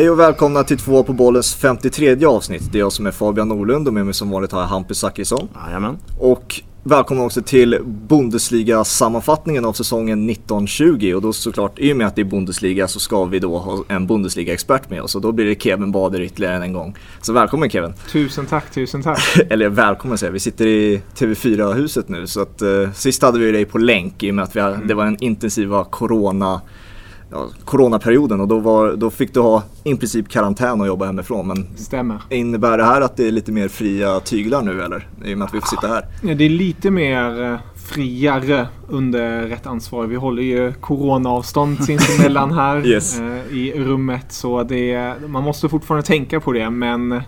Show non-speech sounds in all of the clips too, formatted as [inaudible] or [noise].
Hej och välkomna till två på bollens 53 avsnitt. Det är jag som är Fabian Norlund och med mig som vanligt har jag Hampus Zachrisson. Jajamän. Och välkomna också till Bundesliga-sammanfattningen av säsongen 1920 och då såklart i och med att det är Bundesliga så ska vi då ha en Bundesliga-expert med oss och då blir det Kevin Bader ytterligare en gång. Så välkommen Kevin! Tusen tack, tusen tack! [laughs] Eller välkommen säger jag, vi sitter i TV4-huset nu så att eh, sist hade vi dig på länk i och med att vi mm. det var en intensiva corona ja, coronaperioden och då, var, då fick du ha i princip karantän och jobba hemifrån. Men Stämmer. Innebär det här att det är lite mer fria tyglar nu eller? I och med att vi får sitta här. Ja, det är lite mer eh, friare under rätt ansvar. Vi håller ju coronaavstånd [laughs] sinsemellan här yes. eh, i rummet. Så det, man måste fortfarande tänka på det men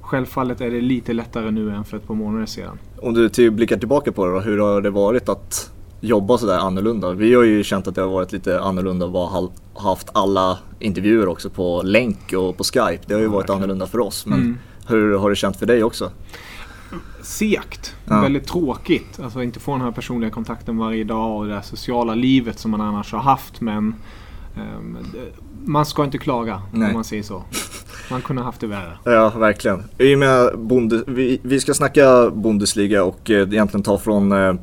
självfallet är det lite lättare nu än för ett par månader sedan. Om du till, blickar tillbaka på det då, hur har det varit att jobba sådär annorlunda. Vi har ju känt att det har varit lite annorlunda att ha haft alla intervjuer också på länk och på Skype. Det har ju varit annorlunda för oss. Men mm. hur har det känt för dig också? Segt. Ja. Väldigt tråkigt. Alltså inte få den här personliga kontakten varje dag och det där sociala livet som man annars har haft. Men um, man ska inte klaga Nej. om man säger så. Man kunde haft det värre. Ja, verkligen. I och med Bundes vi, vi ska snacka Bundesliga och eh, egentligen ta från eh,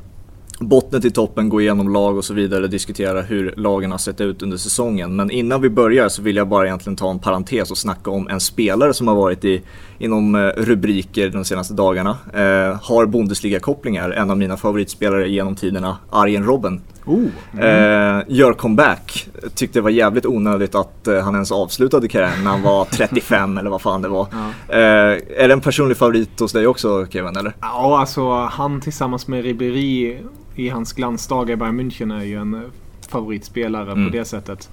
botten till toppen, gå igenom lag och så vidare, diskutera hur lagen har sett ut under säsongen. Men innan vi börjar så vill jag bara egentligen ta en parentes och snacka om en spelare som har varit i, inom eh, rubriker de senaste dagarna. Eh, har Bundesliga-kopplingar, en av mina favoritspelare genom tiderna, Arjen Robben. Oh, mm. eh, gör comeback. Tyckte det var jävligt onödigt att eh, han ens avslutade karriären när han var [laughs] 35 eller vad fan det var. Ja. Eh, är det en personlig favorit hos dig också Kevin eller? Ja, alltså han tillsammans med Ribéry i hans glansdagar i Bayern München är ju en favoritspelare mm. på det sättet.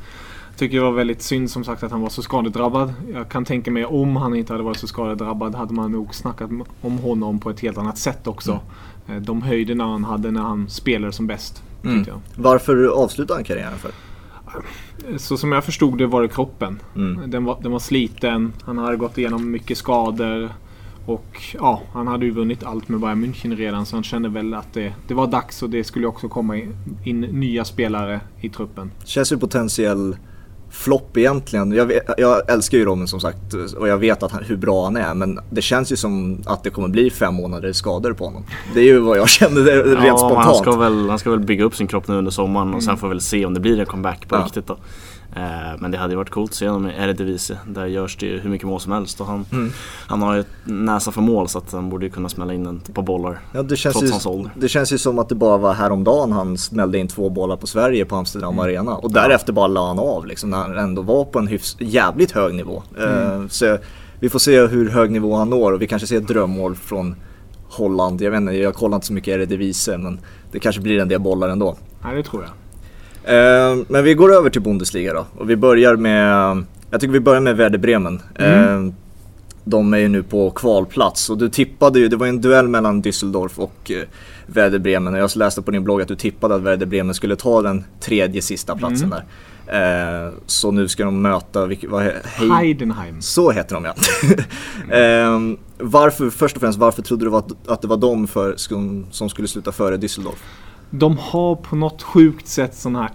Tycker det var väldigt synd som sagt att han var så skadedrabbad. Jag kan tänka mig om han inte hade varit så skadedrabbad hade man nog snackat om honom på ett helt annat sätt också. Mm. Eh, de höjderna han hade när han spelade som bäst. Mm. Varför avslutade han karriären för? Så som jag förstod det var det kroppen. Mm. Den, var, den var sliten, han hade gått igenom mycket skador. Och ja, han hade ju vunnit allt med Bayern München redan så han kände väl att det, det var dags och det skulle också komma in nya spelare i truppen. Känns ju potentiell flopp egentligen. Jag, jag, älskar ju Robin som sagt och jag vet att han, hur bra han är men det känns ju som att det kommer bli fem månader skador på honom. Det är ju vad jag [laughs] känner rent ja, spontant. Han ska, väl, han ska väl bygga upp sin kropp nu under sommaren och mm. sen får vi väl se om det blir en comeback på ja. riktigt då. Eh, men det hade ju varit coolt att se honom i Eredivisie. Där görs det ju hur mycket mål som helst och han, mm. han har ju näsa för mål så att han borde ju kunna smälla in ett par bollar. Ja, det känns trots ju, hans ålder. Det känns ju som att det bara var häromdagen han smällde in två bollar på Sverige på Amsterdam mm. Arena. Och därefter bara la han av liksom när han ändå var på en hyfs, jävligt hög nivå. Eh, mm. så vi får se hur hög nivå han når och vi kanske ser ett drömmål från Holland. Jag vet inte, jag kollar inte så mycket Eredivisie men det kanske blir en del bollar ändå. Nej, det tror jag. Eh, men vi går över till Bundesliga då och vi börjar med, jag tycker vi börjar med Werder Bremen. Mm. Eh, de är ju nu på kvalplats och du tippade ju, det var en duell mellan Düsseldorf och eh, Werder Bremen och jag läste på din blogg att du tippade att Werder Bremen skulle ta den tredje sista platsen mm. där. Så nu ska de möta, vad, hej, Heidenheim. Så heter de ja. [laughs] eh, varför, först och främst, varför trodde du att, att det var de för, som skulle sluta före Düsseldorf? De har på något sjukt sätt sån här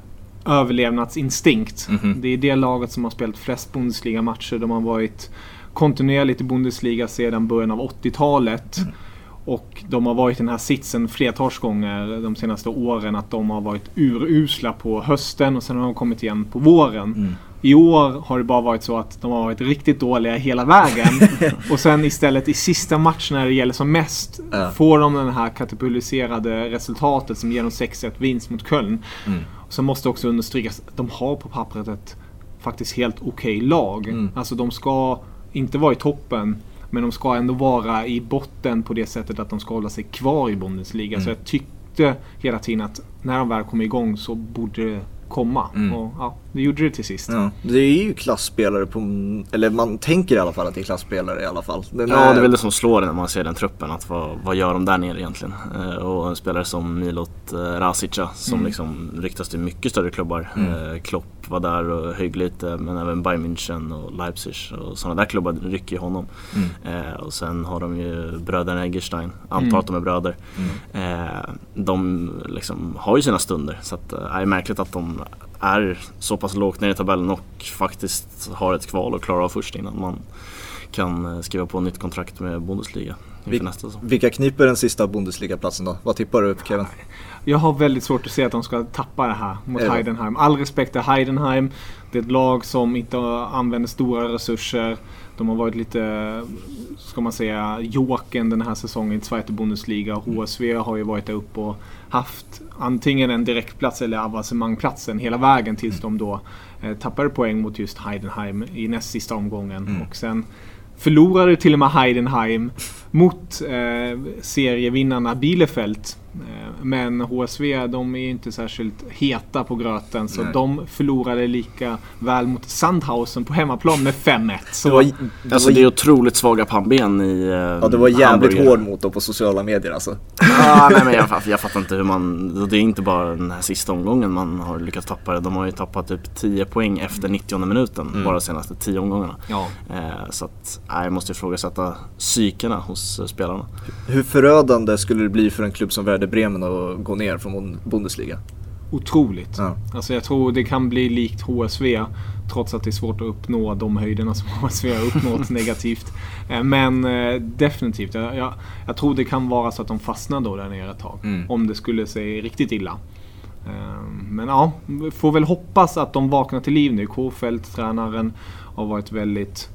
överlevnadsinstinkt. Mm -hmm. Det är det laget som har spelat flest Bundesliga-matcher. De har varit kontinuerligt i Bundesliga sedan början av 80-talet. Mm. Och de har varit i den här sitsen flertals gånger de senaste åren att de har varit urusla på hösten och sen har de kommit igen på våren. Mm. I år har det bara varit så att de har varit riktigt dåliga hela vägen. [laughs] och sen istället i sista matchen när det gäller som mest ja. får de det här katapultiserade resultatet som ger dem 6-1 vinst mot Köln. Mm. Och sen måste också understrykas att de har på pappret ett faktiskt helt okej okay lag. Mm. Alltså de ska inte vara i toppen men de ska ändå vara i botten på det sättet att de ska hålla sig kvar i Bundesliga. Mm. Så jag tyckte hela tiden att när de väl kom igång så borde komma. Mm. Och ja, det gjorde det till sist. Ja, det är ju klassspelare på, eller man tänker i alla fall att det är klassspelare i alla fall. Den ja, är... det är väl det som slår när man ser den truppen. Att vad, vad gör de där nere egentligen? Eh, och en spelare som Milot eh, Rasica som mm. liksom ryktas till mycket större klubbar. Mm. Eh, Klopp Stuttgart var där och högg lite men även Bayern München och Leipzig och sådana där klubbar rycker ju honom. Mm. Eh, och sen har de ju bröderna Egerstein, antar mm. att de är bröder. Mm. Eh, de liksom har ju sina stunder så att, eh, det är märkligt att de är så pass lågt ner i tabellen och faktiskt har ett kval och klarar av först innan man kan eh, skriva på ett nytt kontrakt med Bundesliga. Vil Vilka kniper den sista Bundesliga-platsen då? Vad tippar du Kevin? Jag har väldigt svårt att se att de ska tappa det här mot är Heidenheim. All respekt till Heidenheim. Det är ett lag som inte använder stora resurser. De har varit lite, ska man säga, joken den här säsongen i Zweite Bundesliga. HSV har ju varit där uppe och haft antingen en direktplats eller avancemangplatsen hela vägen tills mm. de då eh, tappade poäng mot just Heidenheim i näst sista omgången. Mm. Och sen förlorade till och med Heidenheim mot eh, serievinnarna Bielefeld. Eh, men HSV de är inte särskilt heta på gröten så Nej. de förlorade lika väl mot Sandhausen på hemmaplan med 5-1. Så... Det, var, det, alltså, det är otroligt svaga pannben i eh, Ja det var jävligt hård mot dem på sociala medier alltså. ah, nej men jag, jag fattar inte hur man, det är inte bara den här sista omgången man har lyckats tappa det. De har ju tappat typ 10 poäng efter 90 minuten mm. bara de senaste 10 omgångarna. Ja. Eh, så att, nej, jag måste ifrågasätta psykena hos spelarna. Hur förödande skulle det bli för en klubb som Werder Bremen att gå ner från Bundesliga. Otroligt. Ja. Alltså jag tror det kan bli likt HSV. Trots att det är svårt att uppnå de höjderna som [laughs] HSV har uppnått [laughs] negativt. Eh, men eh, definitivt. Jag, jag, jag, tror det kan vara så att de fastnar då där nere ett tag. Mm. Om det skulle se riktigt illa. Eh, men ja, får väl hoppas att de vaknar till liv nu. Kofelt, tränaren, har varit väldigt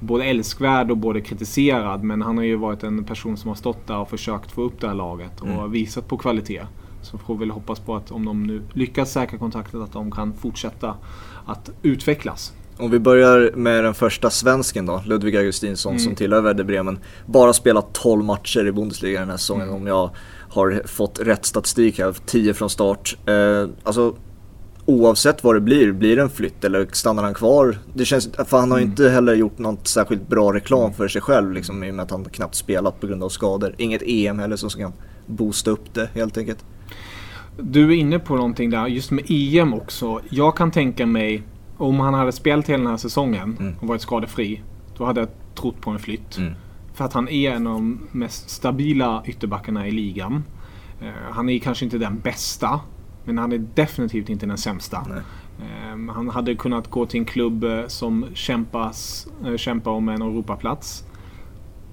både älskvärd och både kritiserad. Men han har ju varit en person som har stått där och försökt få upp det här laget och mm. visat på kvalitet. Så får vi väl hoppas på att om de nu lyckas säkra kontraktet att de kan fortsätta att utvecklas. Om vi börjar med den första svensken då, Ludvig Augustinsson mm. som tillhör Werder Bremen. Bara spelat 12 matcher i Bundesliga den här säsongen mm. om jag har fått rätt statistik här. 10 från start. Eh, alltså oavsett vad det blir, blir det en flytt eller stannar han kvar? Det känns, för han har ju mm. inte heller gjort något särskilt bra reklam för sig själv liksom, i och med att han knappt spelat på grund av skador. Inget EM heller som kan boosta upp det helt enkelt. Du är inne på någonting där, just med EM också. Jag kan tänka mig, om han hade spelat hela den här säsongen mm. och varit skadefri, då hade jag trott på en flytt. Mm. För att han är en av de mest stabila ytterbackarna i ligan. Uh, han är kanske inte den bästa, men han är definitivt inte den sämsta. Um, han hade kunnat gå till en klubb eh, som kämpas, uh, kämpar om en Europaplats.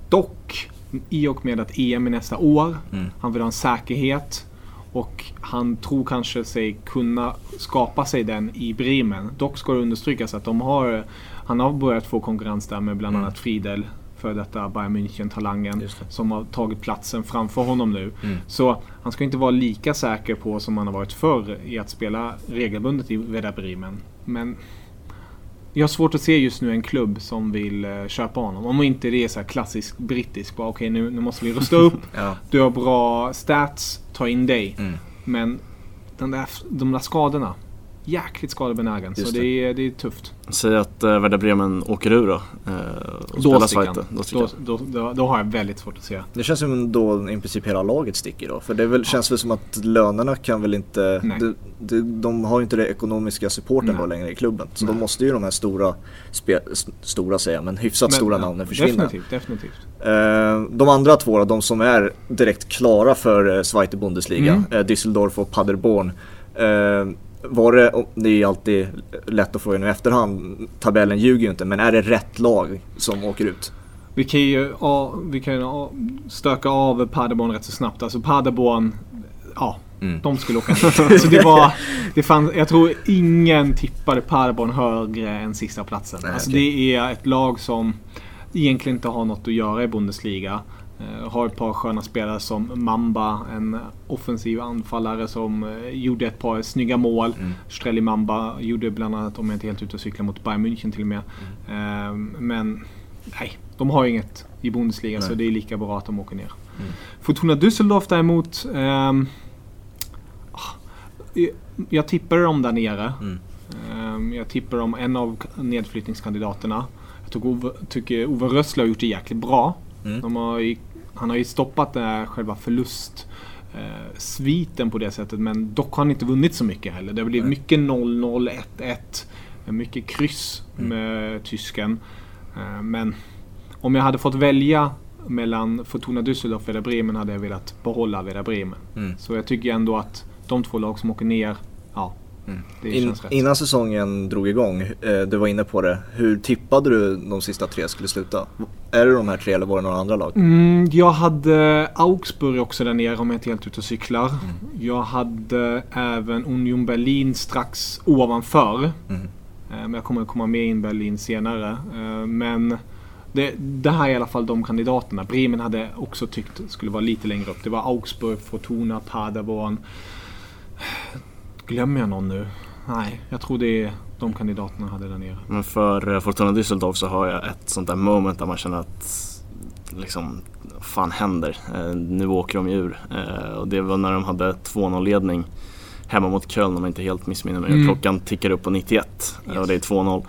Dock, i och med att EM är nästa år, mm. han vill ha en säkerhet och han tror kanske sig kunna skapa sig den i Bremen. Dock ska det understrykas att de har, han har börjat få konkurrens där med bland mm. annat Friedel för detta Bayern München-talangen som har tagit platsen framför honom nu. Mm. Så han ska inte vara lika säker på som han har varit förr i att spela regelbundet i Werder Bremen. Men jag har svårt att se just nu en klubb som vill uh, köpa honom. Om inte det är så här klassisk brittisk. Okej, okay, nu, nu måste vi rusta upp. [laughs] ja. Du har bra stats, ta in dig. Mm. Men den där, de där skadorna jäkligt skadebenägen. Just så det. det. är, det är tufft. Säg att uh, Werder Bremen åker ur då. Uh, och då, spelar då, då, då, då, då, har jag väldigt svårt att se. Det känns som då i princip hela laget sticker då. För det väl, ja. känns väl som att lönerna kan väl inte... De, de, de, har ju inte det ekonomiska supporten då längre i klubben. Så Nej. då måste ju de här stora, spe, stora säger jag, men hyfsat men, stora ja, namnen försvinna. Definitivt, definitivt. Uh, de andra två då, de som är direkt klara för uh, Zweite Bundesliga, mm. uh, Düsseldorf och Paderborn. Var det, det är ju alltid lätt att få nu i efterhand, tabellen ljuger ju inte, men är det rätt lag som åker ut? Vi kan ju, vi kan ju stöka av Paderborn rätt så snabbt. Alltså Paderborn, ja, mm. de skulle åka ner. Så det var, det fann, jag tror ingen tippade Paderborn högre än sista platsen. Nej, alltså okay. Det är ett lag som egentligen inte har något att göra i Bundesliga. Uh, har ett par sköna spelare som Mamba, en offensiv anfallare som uh, gjorde ett par snygga mål. Mm. Strelly Mamba gjorde bland annat, om jag inte helt ute och cyklar, mot Bayern München till och med. Mm. Uh, men nej, de har inget i Bundesliga nej. så det är lika bra att de åker ner. Mm. Fortuna Düsseldorf däremot. Um, jag tippar dem där nere. Mm. Um, jag tippar dem en av nedflyttningskandidaterna. Jag tycker Ove, tycker Ove Rössle har gjort det jäkligt bra. Mm. Har ju, han har ju stoppat det här själva förlust eh, sviten på det sättet. Men dock har han inte vunnit så mycket heller. Det har blivit mycket 0-0, 1-1. Mycket kryss mm. med tysken. Eh, men om jag hade fått välja mellan Fortuna Düsseldorf och Werder Bremen hade jag velat behålla Werder Bremen. Mm. Så jag tycker ändå att de två lag som åker ner, ja, mm. In. Innan säsongen drog igång, eh, du var inne på det. Hur tippade du de sista tre skulle sluta? Är det de här tre eller var det några andra lag? Mm, jag hade Augsburg också där nere om jag inte helt ute och cyklar. Mm. Jag hade även Union Berlin strax ovanför. Mm. Eh, men jag kommer komma med in Berlin senare. Eh, men det, det, här är i alla fall de kandidaterna. Bremen hade också tyckt skulle vara lite längre upp. Det var Augsburg, Fortuna, Paderborn. Glömmer jag någon nu? Nej, jag tror det är de kandidaterna hade där nere. Men för eh, Fortuna Düsseldorf så har jag ett sånt där moment där man känner att liksom, fan händer? Eh, nu åker de ur. Eh, och det var när de hade 2-0 ledning hemma mot Köln om jag inte helt missminner mig. Mm. Klockan tickar upp på 91 yes. och det är 2-0.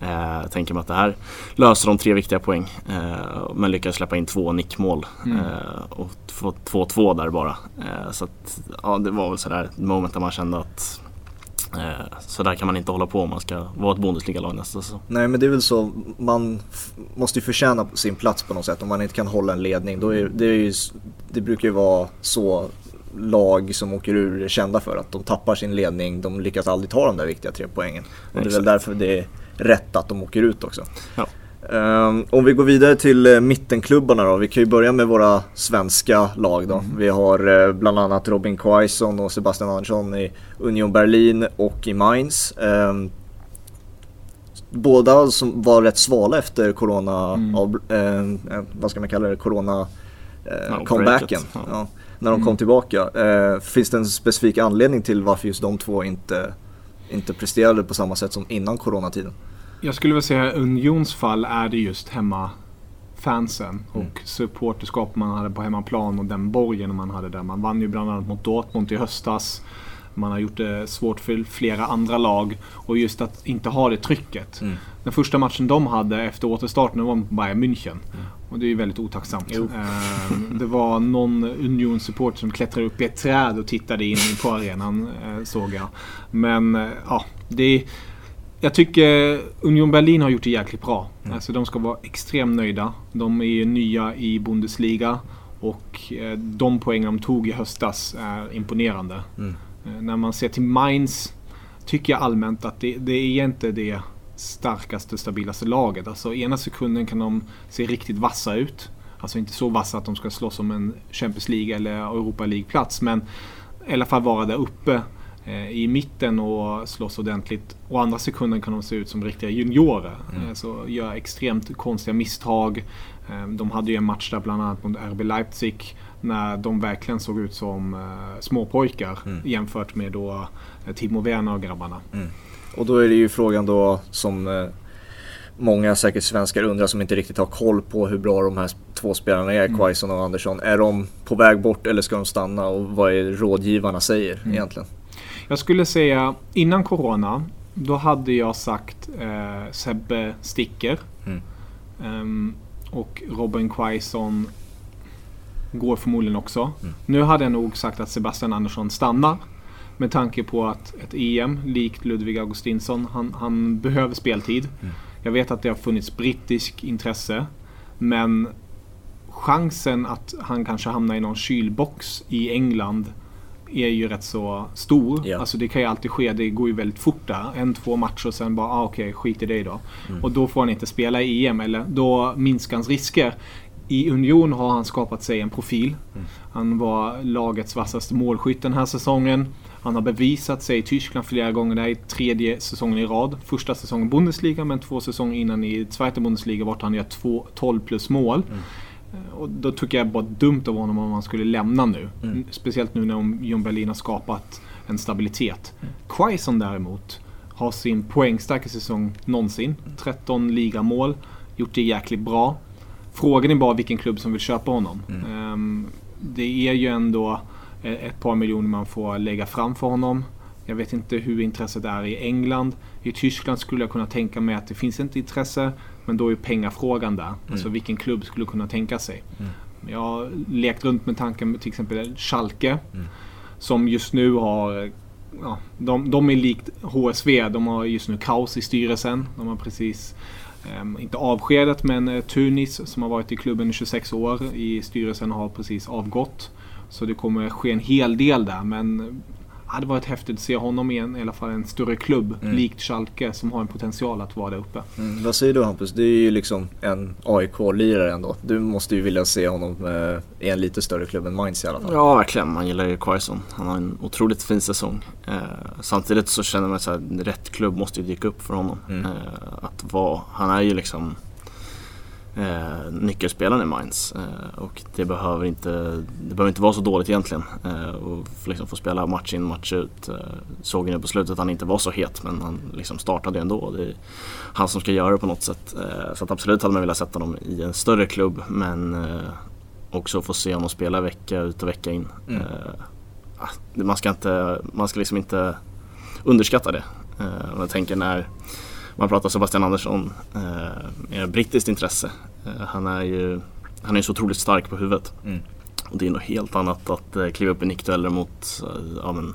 Eh, tänker mig att det här löser de tre viktiga poäng. Eh, men lyckas släppa in två nickmål. Mm. Eh, och få 2-2 där bara. Eh, så att, ja, det var väl sådär ett moment där man kände att eh, så där kan man inte hålla på om man ska vara ett Bundesliga-lag nästa säsong. Nej men det är väl så, man måste ju förtjäna sin plats på något sätt. Om man inte kan hålla en ledning. Då är, det, är ju, det brukar ju vara så lag som åker ur är kända för. Att de tappar sin ledning, de lyckas aldrig ta de där viktiga tre poängen. Och det är väl därför det är rätt att de åker ut också. Ja. Um, om vi går vidare till uh, mittenklubbarna då. Vi kan ju börja med våra svenska lag då. Mm. Vi har uh, bland annat Robin Quaison och Sebastian Andersson i Union Berlin och i Mainz. Um, båda som var rätt svala efter corona, mm. av, uh, vad ska man kalla det, corona ja, comebacken. Ja. Ja, när de mm. kom tillbaka. finns det en specifik anledning till varför just de två inte, inte presterade på samma sätt som innan coronatiden? Jag skulle vilja säga Unions fall är det just hemma fansen mm. och mm. supporterskap man hade på hemmaplan och den borgen man hade där. Man vann ju bland annat mot Dortmund i höstas. Man har gjort det svårt för flera andra lag och just att inte ha det trycket. Mm. Den första matchen de hade efter återstarten var mot Bayern München. Mm. Och det är ju väldigt otacksamt. Eh, det var någon Union-support som klättrade upp i ett träd och tittade in på arenan eh, såg jag. Men eh, ja, det är jag tycker Union Berlin har gjort det jäkligt bra. Mm. Alltså de ska vara extremt nöjda. De är nya i Bundesliga och eh, de poäng de tog i höstas är imponerande. Mm. Eh, när man ser till Mainz tycker jag allmänt att det, det är inte det starkaste, stabilaste laget. Alltså ena sekunden kan de se riktigt vassa ut. Alltså inte så vassa att de ska slåss om en Champions League eller Europa League-plats men i alla fall vara där uppe i mitten och slåss ordentligt. Å andra sekunden kan de se ut som riktiga juniorer. Mm. Eh, så gör extremt konstiga misstag. Eh, de hade ju en match där bland annat mot RB Leipzig när de verkligen såg ut som småpojkar mm. jämfört med då Timo Werner och grabbarna. Mm. Och då är det ju frågan då som många säkert svenskar undrar som inte riktigt har koll på hur bra de här två spelarna är, mm. Quaison och Andersson. Är de på väg bort eller ska de stanna och vad är rådgivarna säger mm. egentligen? Jag skulle säga innan Corona, då hade jag sagt eh, Sebbe sticker. Mm. Um, och Robin Quaison går förmodligen också. Mm. Nu hade jag nog sagt att Sebastian Andersson stannar. Med tanke på att ett EM, likt Ludvig Augustinsson, han, han behöver speltid. Mm. Jag vet att det har funnits brittisk intresse. Men chansen att han kanske hamnar i någon kylbox i England är ju rätt så stor. Yeah. Alltså det kan ju alltid ske. Det går ju väldigt fort där. En, två matcher och sen bara, ah, okej, okay, skit i det då. Mm. Och då får han inte spela i EM eller då minskar hans risker. I Union har han skapat sig en profil. Mm. Han var lagets vassaste målskytt den här säsongen. Han har bevisat sig i Tyskland flera gånger. Det här är tredje säsongen i rad. Första säsongen Bundesliga men två säsonger innan i Zweite Bundesliga vart han gör två, 12 plus mål. Mm. Och då tycker jag bara dumt av honom om han skulle lämna nu. Mm. Speciellt nu när John Berlin har skapat en stabilitet. Mm. Quaison däremot har sin poängstarka säsong någonsin. 13 ligamål. Gjort det jäkligt bra. Frågan är bara vilken klubb som vill köpa honom. Mm. Um, det är ju ändå ett par miljoner man får lägga fram för honom. Jag vet inte hur intresset är i England. I Tyskland skulle jag kunna tänka mig att det finns ett intresse. Men då är pengafrågan där. Mm. Alltså vilken klubb skulle kunna tänka sig. Mm. Jag har lekt runt med tanken med till exempel Schalke. Mm. Som just nu har ja, de, de är likt HSV. De har just nu kaos i styrelsen. De har precis eh, inte avskedat men eh, Tunis som har varit i klubben i 26 år i styrelsen har precis avgått. Så det kommer ske en hel del där men hade varit häftigt att se honom i en, i alla fall en större klubb, mm. likt Schalke, som har en potential att vara där uppe. Mm. Vad säger du Hampus? Du är ju liksom en AIK-lirare ändå. Du måste ju vilja se honom eh, i en lite större klubb än Mainz i alla fall. Ja, verkligen. Man gillar ju Quaison. Han har en otroligt fin säsong. Eh, samtidigt så känner man att rätt klubb måste ju dyka upp för honom. Mm. Eh, att vara, han är ju liksom eh, nyckelspelaren i Mainz. Eh, och det behöver, inte, det behöver inte vara så dåligt egentligen. Eh, och liksom få spela match in match ut. Eh, såg ju nu på slutet att han inte var så het men han liksom startade ändå. Det är han som ska göra det på något sätt. Eh, så absolut hade man velat sätta honom i en större klubb men eh, också få se honom spela vecka ut och vecka in. Mm. Eh, ah, man, ska inte, man ska liksom inte underskatta det. Eh, jag tänker när man pratar Sebastian Andersson, eh, brittiskt intresse. Eh, han är ju han är så otroligt stark på huvudet. Mm. Och det är något helt annat att eh, kliva upp i nickdueller mot eh, ja, men,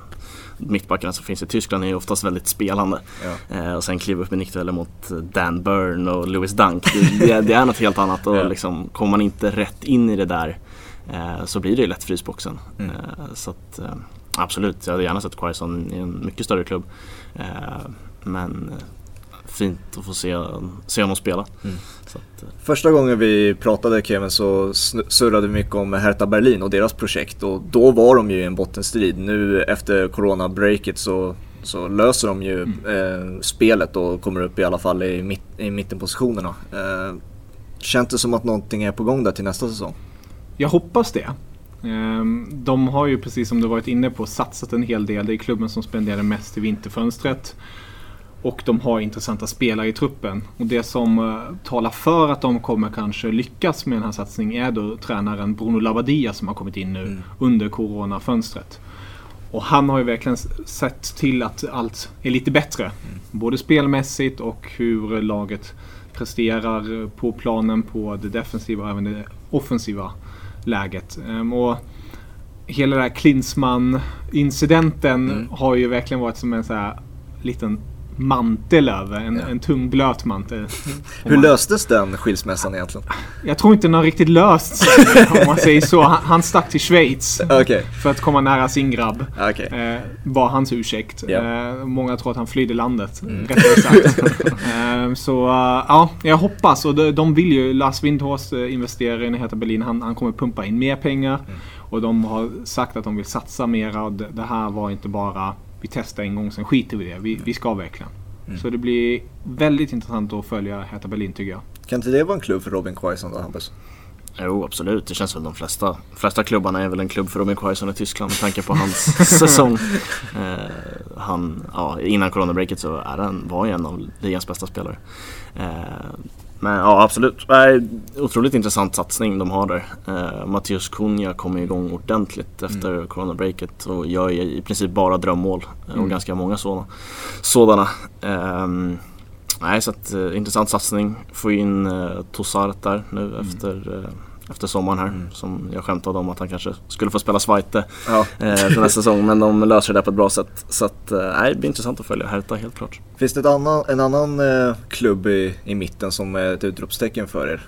mittbackarna som finns i Tyskland är ju oftast väldigt spelande. Ja. Eh, och sen kliva upp i nickdueller mot Dan Byrne och Louis Dunk. Det, det, är något helt annat och ja. liksom, kommer man inte rätt in i det där eh, så blir det lätt frysboxen. Mm. Eh, så att, absolut, jag hade gärna sett Quaison i en mycket större klubb. men fint att få se, se honom spela. Mm. Att, eh. Första gången vi pratade Kevin så surrade vi mycket om Hertha Berlin och deras projekt och då var de ju i en bottenstrid. Nu efter corona-breaket så, så löser de ju mm. eh, spelet och kommer upp i alla fall i, mitt, i mittenpositionerna. Eh, känns det som att någonting är på gång där till nästa säsong? Jag hoppas det. Ehm, de har ju precis som du varit inne på satsat en hel del. Det är klubben som spenderar mest i vinterfönstret. Och de har intressanta spelare i truppen. Och det som uh, talar för att de kommer kanske lyckas med den här satsningen är då tränaren Bruno Labbadia som har kommit in nu mm. under coronafönstret. Och han har ju verkligen sett till att allt är lite bättre. Mm. Både spelmässigt och hur laget presterar på planen på det defensiva och även det offensiva läget. Um, och hela den här Klinsmann-incidenten mm. har ju verkligen varit som en så här liten mantel över. En, ja. en tung blöt mantel. Hur löstes den skilsmässan egentligen? Jag tror inte den har riktigt lösts om man säger så. Han, han stack till Schweiz okay. för att komma nära sin grabb. Okay. Eh, var hans ursäkt. Yeah. Eh, många tror att han flydde landet. Mm. sagt. eh, så uh, ja, jag hoppas. Och de, de vill ju, Lars Windhorst eh, investerar i Hertha Berlin. Han, han kommer pumpa in mer pengar. Mm. Och de har sagt att de vill satsa mera. Det här var inte bara vi testar en gång, sen skiter vi i det. Vi, vi ska verkligen. Mm. Så det blir väldigt intressant att följa Hertha Berlin tycker jag. Kan inte det vara en klubb för Robin Quaison då Hampus? Jo absolut, det känns som de flesta, flesta klubbarna är väl en klubb för Robin Quaison i Tyskland med tanke på hans [laughs] säsong. Eh, han, ja, innan coronabreaket så är han, var ju en av ligans bästa spelare. Eh, men ja absolut, Nej, otroligt intressant satsning de har där. Eh, Mattias Cunha kommer igång ordentligt efter mm. coronabreaket och gör i princip bara drömmål och mm. ganska många sådana. sådana. Eh, nej, så att, eh, intressant satsning. Få in eh, Tossart där nu mm. efter eh, efter sommaren här. Mm. Som jag skämtade om att han kanske skulle få spela Zweite ja. eh, för nästa säsong. Men de löser det på ett bra sätt. Så att, eh, det blir intressant att följa Hertha helt klart. Finns det annan, en annan eh, klubb i, i mitten som är ett utropstecken för er?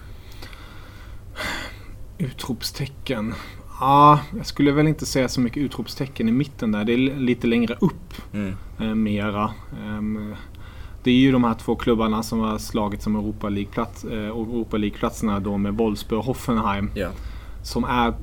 Utropstecken? Ja, jag skulle väl inte säga så mycket utropstecken i mitten där. Det är lite längre upp mm. eh, mera. Um, det är ju de här två klubbarna som har slagit som Europa eh, Europa League-platserna då med Wolfsburg och Hoffenheim. Yeah. Som är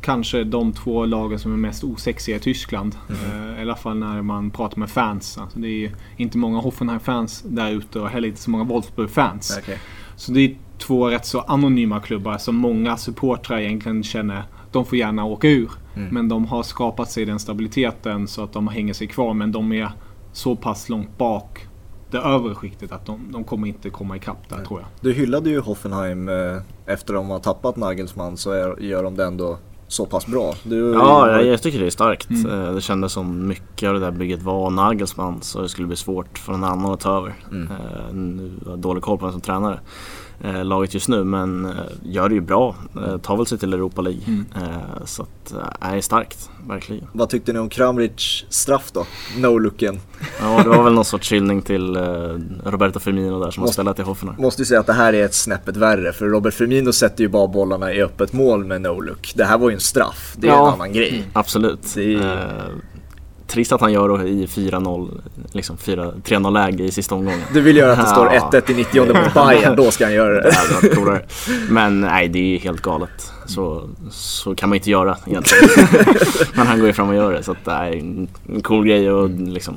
kanske de två lagen som är mest osexiga i Tyskland. Mm. Eh, I alla fall när man pratar med fans. Alltså det är inte många Hoffenheim-fans där ute och heller inte så många Wolfsburg-fans. Okay. Så det är två rätt så anonyma klubbar som många supportrar egentligen känner de får gärna åka ur. Mm. Men de har skapat sig den stabiliteten så att de hänger sig kvar. Men de är så pass långt bak det övre skiktet att de, de kommer inte komma ikapp där Nej. tror jag. Du hyllade ju Hoffenheim eh, efter att de har tappat Nagelsmann så är, gör de det ändå så pass bra. Du, ja, jag, jag tycker det är starkt. Mm. Eh, det kändes som mycket av det där bygget var Nagelsmann så det skulle bli svårt för någon annan att ta över. Mm. Uh, nu har jag dålig koll på vem som tränare. Eh, laget just nu men eh, gör det ju bra. Eh, tar väl sig till Europa League. Mm. Eh, så att, eh, är starkt, verkligen. Vad tyckte ni om Kramric straff då? No-looken. Ja, det var väl någon sorts hyllning till eh, Roberto Firmino där som måste, har spelat i Hoffenheim. Måste ju säga att det här är ett snäppet värre för Robert Firmino sätter ju bara bollarna i öppet mål med no-look. Det här var ju en straff, det är ja, en annan grej. Absolut. Är... Trist att han gör det i 4-0, liksom 3-0 läge i sista omgången. Du vill göra att det står 1-1 i 90 mot Bayern, då ska han göra det. [laughs] det Men nej, det är helt galet. Så, så kan man inte göra egentligen. [laughs] Men han går ju fram och gör det, så att det är en cool grej och liksom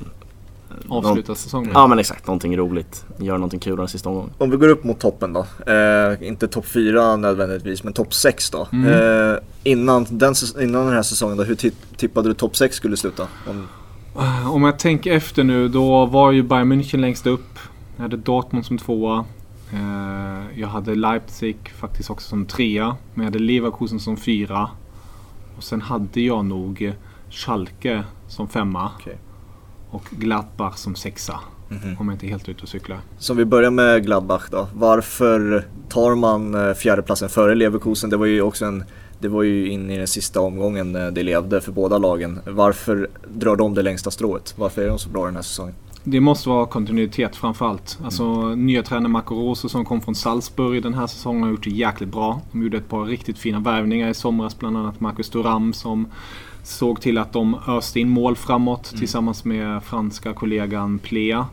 Avsluta säsongen. Ja men exakt, någonting roligt. Gör någonting kul den sista omgången. Om vi går upp mot toppen då. Eh, inte topp 4 nödvändigtvis, men topp 6 då. Mm. Eh, innan, den, innan den här säsongen då, hur tippade du topp 6 skulle sluta? Om... Eh, om jag tänker efter nu, då var ju Bayern München längst upp. Jag hade Dortmund som tvåa. Eh, jag hade Leipzig faktiskt också som trea. Men jag hade Leverkusen som fyra. Och sen hade jag nog Schalke som femma. Okay och Gladbach som sexa. Mm -hmm. Om jag inte är helt ute och cyklar. Så vi börjar med Gladbach då. Varför tar man eh, fjärdeplatsen före Leverkusen? Det var ju också en det var ju in i den sista omgången det levde för båda lagen. Varför drar de det längsta strået? Varför är de så bra den här säsongen? Det måste vara kontinuitet framförallt. Alltså mm. nya tränare Marco Rose som kom från Salzburg den här säsongen har gjort det jäkligt bra. De gjorde ett par riktigt fina värvningar i somras. Bland annat Marcus Thuram som Såg till att de öste in mål framåt mm. tillsammans med franska kollegan Plea.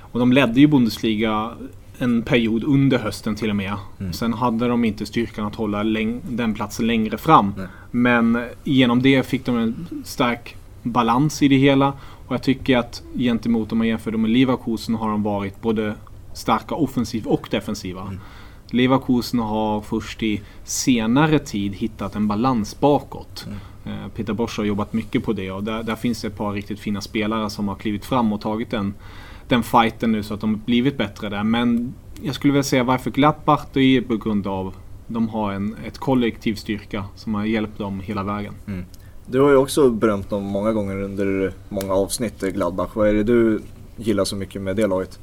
Och de ledde ju Bundesliga en period under hösten till och med. Mm. Sen hade de inte styrkan att hålla den platsen längre fram. Nej. Men genom det fick de en stark balans i det hela. Och jag tycker att gentemot om man jämför dem med Leverkusen har de varit både starka offensivt och defensiva. Mm. Leverkusen har först i senare tid hittat en balans bakåt. Mm. Eh, Peter Bosch har jobbat mycket på det och där, där, finns det ett par riktigt fina spelare som har klivit fram och tagit den, den fighten nu så att de har blivit bättre där. Men jag skulle vilja säga varför Gladbach, det är på grund av de har en ett kollektiv styrka som har hjälpt dem hela vägen. Mm. Du har ju också berömt dem många gånger under många avsnitt, Gladbach. Vad är det du gillar så mycket med det laget?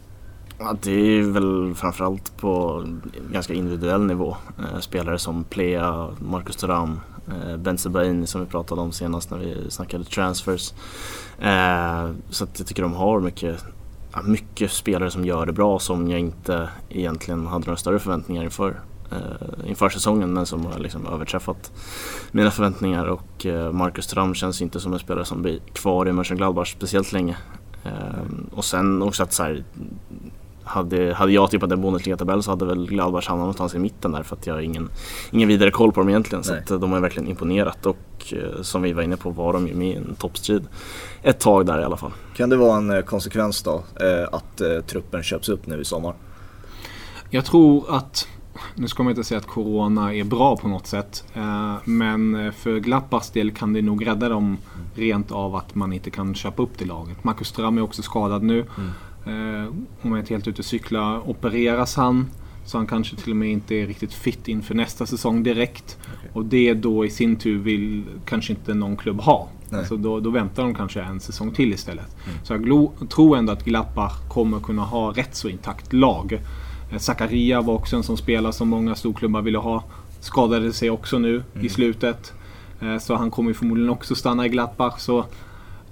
Ja, det är väl framförallt på ganska individuell nivå. Eh, spelare som Plea, Marcus Thuram, eh, Eh, Benzebaini som vi pratade om senast när vi snackade transfers. Eh, så att jag tycker de har mycket, mycket spelare som gör det bra som jag inte egentligen hade några större förväntningar inför. Eh, inför säsongen men som har liksom överträffat mina förväntningar och Marcus Thuram känns inte som en spelare som blir kvar i Mönchengladbach speciellt länge. Och sen också att så här, hade, hade jag tippat en Bundesliga-tabell så hade väl Gladbach hamnat någonstans i mitten där för att jag har ingen, ingen vidare koll på dem egentligen. Nej. Så att de har verkligen imponerat och eh, som vi var inne på var de ju med i en toppstrid ett tag där i alla fall. Kan det vara en eh, konsekvens då eh, att eh, truppen köps upp nu i sommar? Jag tror att nu ska man inte säga att Corona är bra på något sätt. Eh, men för Gladbachs del kan det nog rädda dem rent av att man inte kan köpa upp till laget. Marcus Thuram är också skadad nu. Mm. Eh, om jag inte helt ute och cyklar opereras han. Så han kanske till och med inte är riktigt fit inför nästa säsong direkt. Okay. Och det då i sin tur vill kanske inte någon klubb ha. Så då, då, väntar de kanske en säsong till istället. Mm. Så jag tror ändå att Gladbach kommer kunna ha rätt så intakt lag. Eh, Zakaria var också en som spelare som många storklubbar ville ha. Skadade sig också nu mm. i slutet. Eh, så han kommer förmodligen också stanna i Gladbach. Så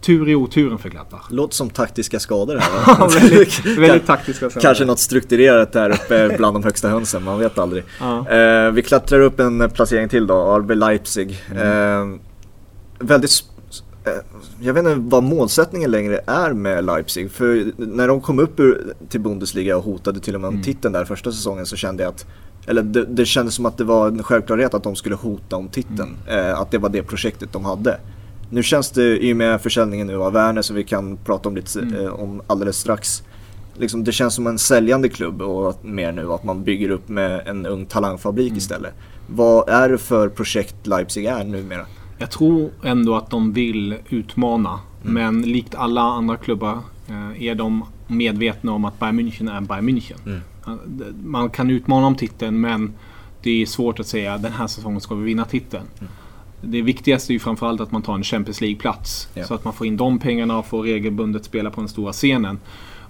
tur i oturen för Gladbach. Låter som taktiska skador här [laughs] väldigt, väldigt taktiska skador. Kanske något strukturerat där uppe bland de högsta hönsen, man vet aldrig. Ja. Eh, vi klättrar upp en placering till då, RB Leipzig. Mm. Eh, väldigt eh, jag vet inte vad målsättningen längre är med Leipzig. För när de kom upp till Bundesliga och hotade till och med om mm. titeln där första säsongen så kände jag att eller det, det kändes som att det var en självklarhet att de skulle hota om titeln. Mm. Eh, att det var det projektet de hade. Nu känns det i och med försäljningen nu av Werner som vi kan prata om lite mm. eh, om alldeles strax. Liksom, det känns som en säljande klubb och mer nu att man bygger upp med en ung talangfabrik mm. istället. Vad är det för projekt Leipzig är numera? Jag tror ändå att de vill utmana. Mm. Men likt alla andra klubbar eh, är de medvetna om att Bayern München är Bayern München. Mm. Man kan utmana om titeln men det är svårt att säga den här säsongen ska vi vinna titeln. Mm det viktigaste är ju framförallt att man tar en Champions League-plats. Ja. Så att man får in de pengarna och får regelbundet spela på den stora scenen.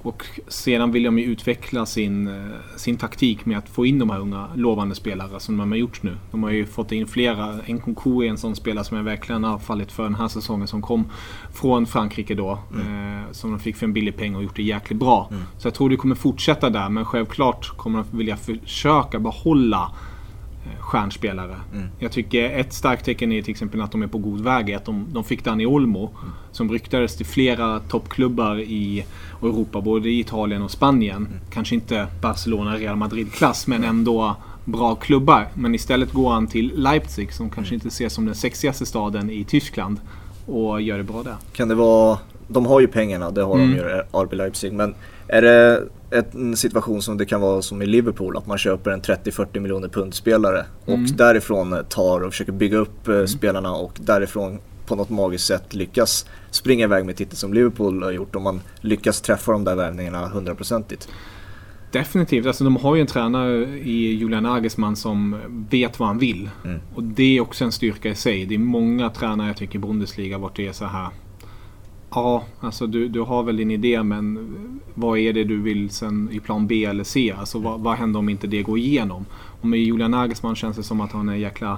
Och sedan vill de ju utveckla sin, eh, sin taktik med att få in de här unga lovande spelare som de har gjort nu. De har ju fått in flera. Nkunku är en sån spelare som jag verkligen har fallit för den här säsongen som kom från Frankrike då. Mm. Eh, som de fick för en billig peng och gjort det jäkligt bra. Mm. Så jag tror det kommer fortsätta där men självklart kommer de vilja försöka behålla Eh, stjärnspelare. Mm. Jag tycker ett starkt tecken är till exempel att de är på god väg. Att de, de fick Dani Olmo mm. som ryktades till flera toppklubbar i Europa, både i Italien och Spanien. Mm. Kanske inte Barcelona, Real Madrid-klass, men ändå bra klubbar. Men istället går han till Leipzig som kanske mm. inte ses som den sexigaste staden i Tyskland och gör det bra där. Kan det vara, de har ju pengarna, det har mm. de ju, RB Leipzig, men är det en situation som det kan vara som i Liverpool, att man köper en 30-40 miljoner pund spelare mm. och därifrån tar och försöker bygga upp eh, mm. spelarna och därifrån på något magiskt sätt lyckas springa iväg med titel som Liverpool har gjort om man lyckas träffa de där värvningarna hundraprocentigt. Definitivt. Alltså, de har ju en tränare i Julian Nagelsmann som vet vad han vill. Mm. Och det är också en styrka i sig. Det är många tränare jag tycker i Bundesliga vart det är så här Ja, alltså du, du har väl din idé men vad är det du vill sen i plan B eller C? Alltså vad, vad händer om inte det går igenom? Och med Julian Nagelsmann känns det som att han är en jäkla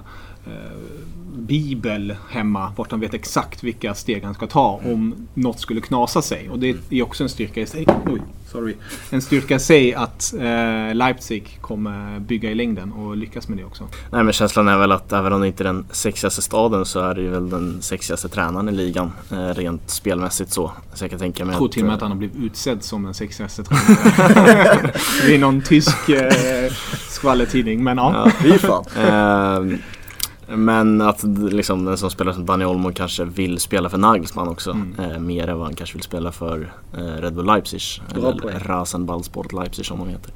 bibel hemma vart han vet exakt vilka steg han ska ta om något skulle knasa sig. Och det är också en styrka i sig. Oj, sorry. En styrka i sig att eh, Leipzig kommer bygga i längden och lyckas med det också. Nej men känslan är väl att även om det inte är den sexigaste staden så är det ju väl den sexigaste tränaren i ligan eh, rent spelmässigt så. så jag kan tänka mig jag tror till och med att han har blivit utsedd som den sexigaste [laughs] tränaren. det är någon tysk eh, skvallertidning men ja. ja. Fy fan. [laughs] Men att liksom, en sån spelare som Dani Olmo kanske vill spela för Nagelsmann också. Mm. Eh, mer än vad han kanske vill spela för eh, Red Bull Leipzig. Bra eller Rasenballsport Leipzig som de heter.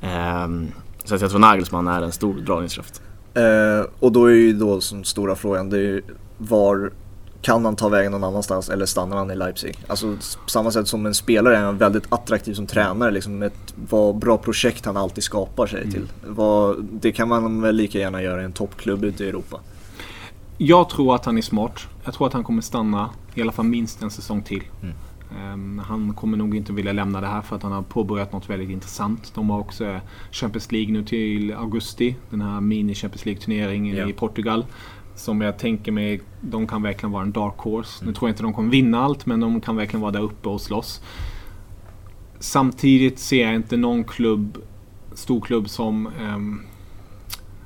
Mm. Eh, så att jag tror Nagelsmann är en stor dragningskraft. Eh, och då är ju då som stora frågan, det är var kan han ta vägen någon annanstans eller stannar han i Leipzig? Alltså på samma sätt som en spelare är han väldigt attraktiv som tränare. Liksom ett vad bra projekt han alltid skapar sig mm. till. Vad, det kan man väl lika gärna göra i en toppklubb ute i Europa. Jag tror att han är smart. Jag tror att han kommer stanna i alla fall minst en säsong till. Mm. Um, han kommer nog inte vilja lämna det här för att han har påbörjat något väldigt intressant. De har också Champions League nu till augusti. Den här mini-Champions League-turneringen yeah. i Portugal. Som jag tänker mig, de kan verkligen vara en dark horse. Nu tror jag inte de kommer vinna allt, men de kan verkligen vara där uppe och slåss. Samtidigt ser jag inte någon klubb, stor klubb som... Um,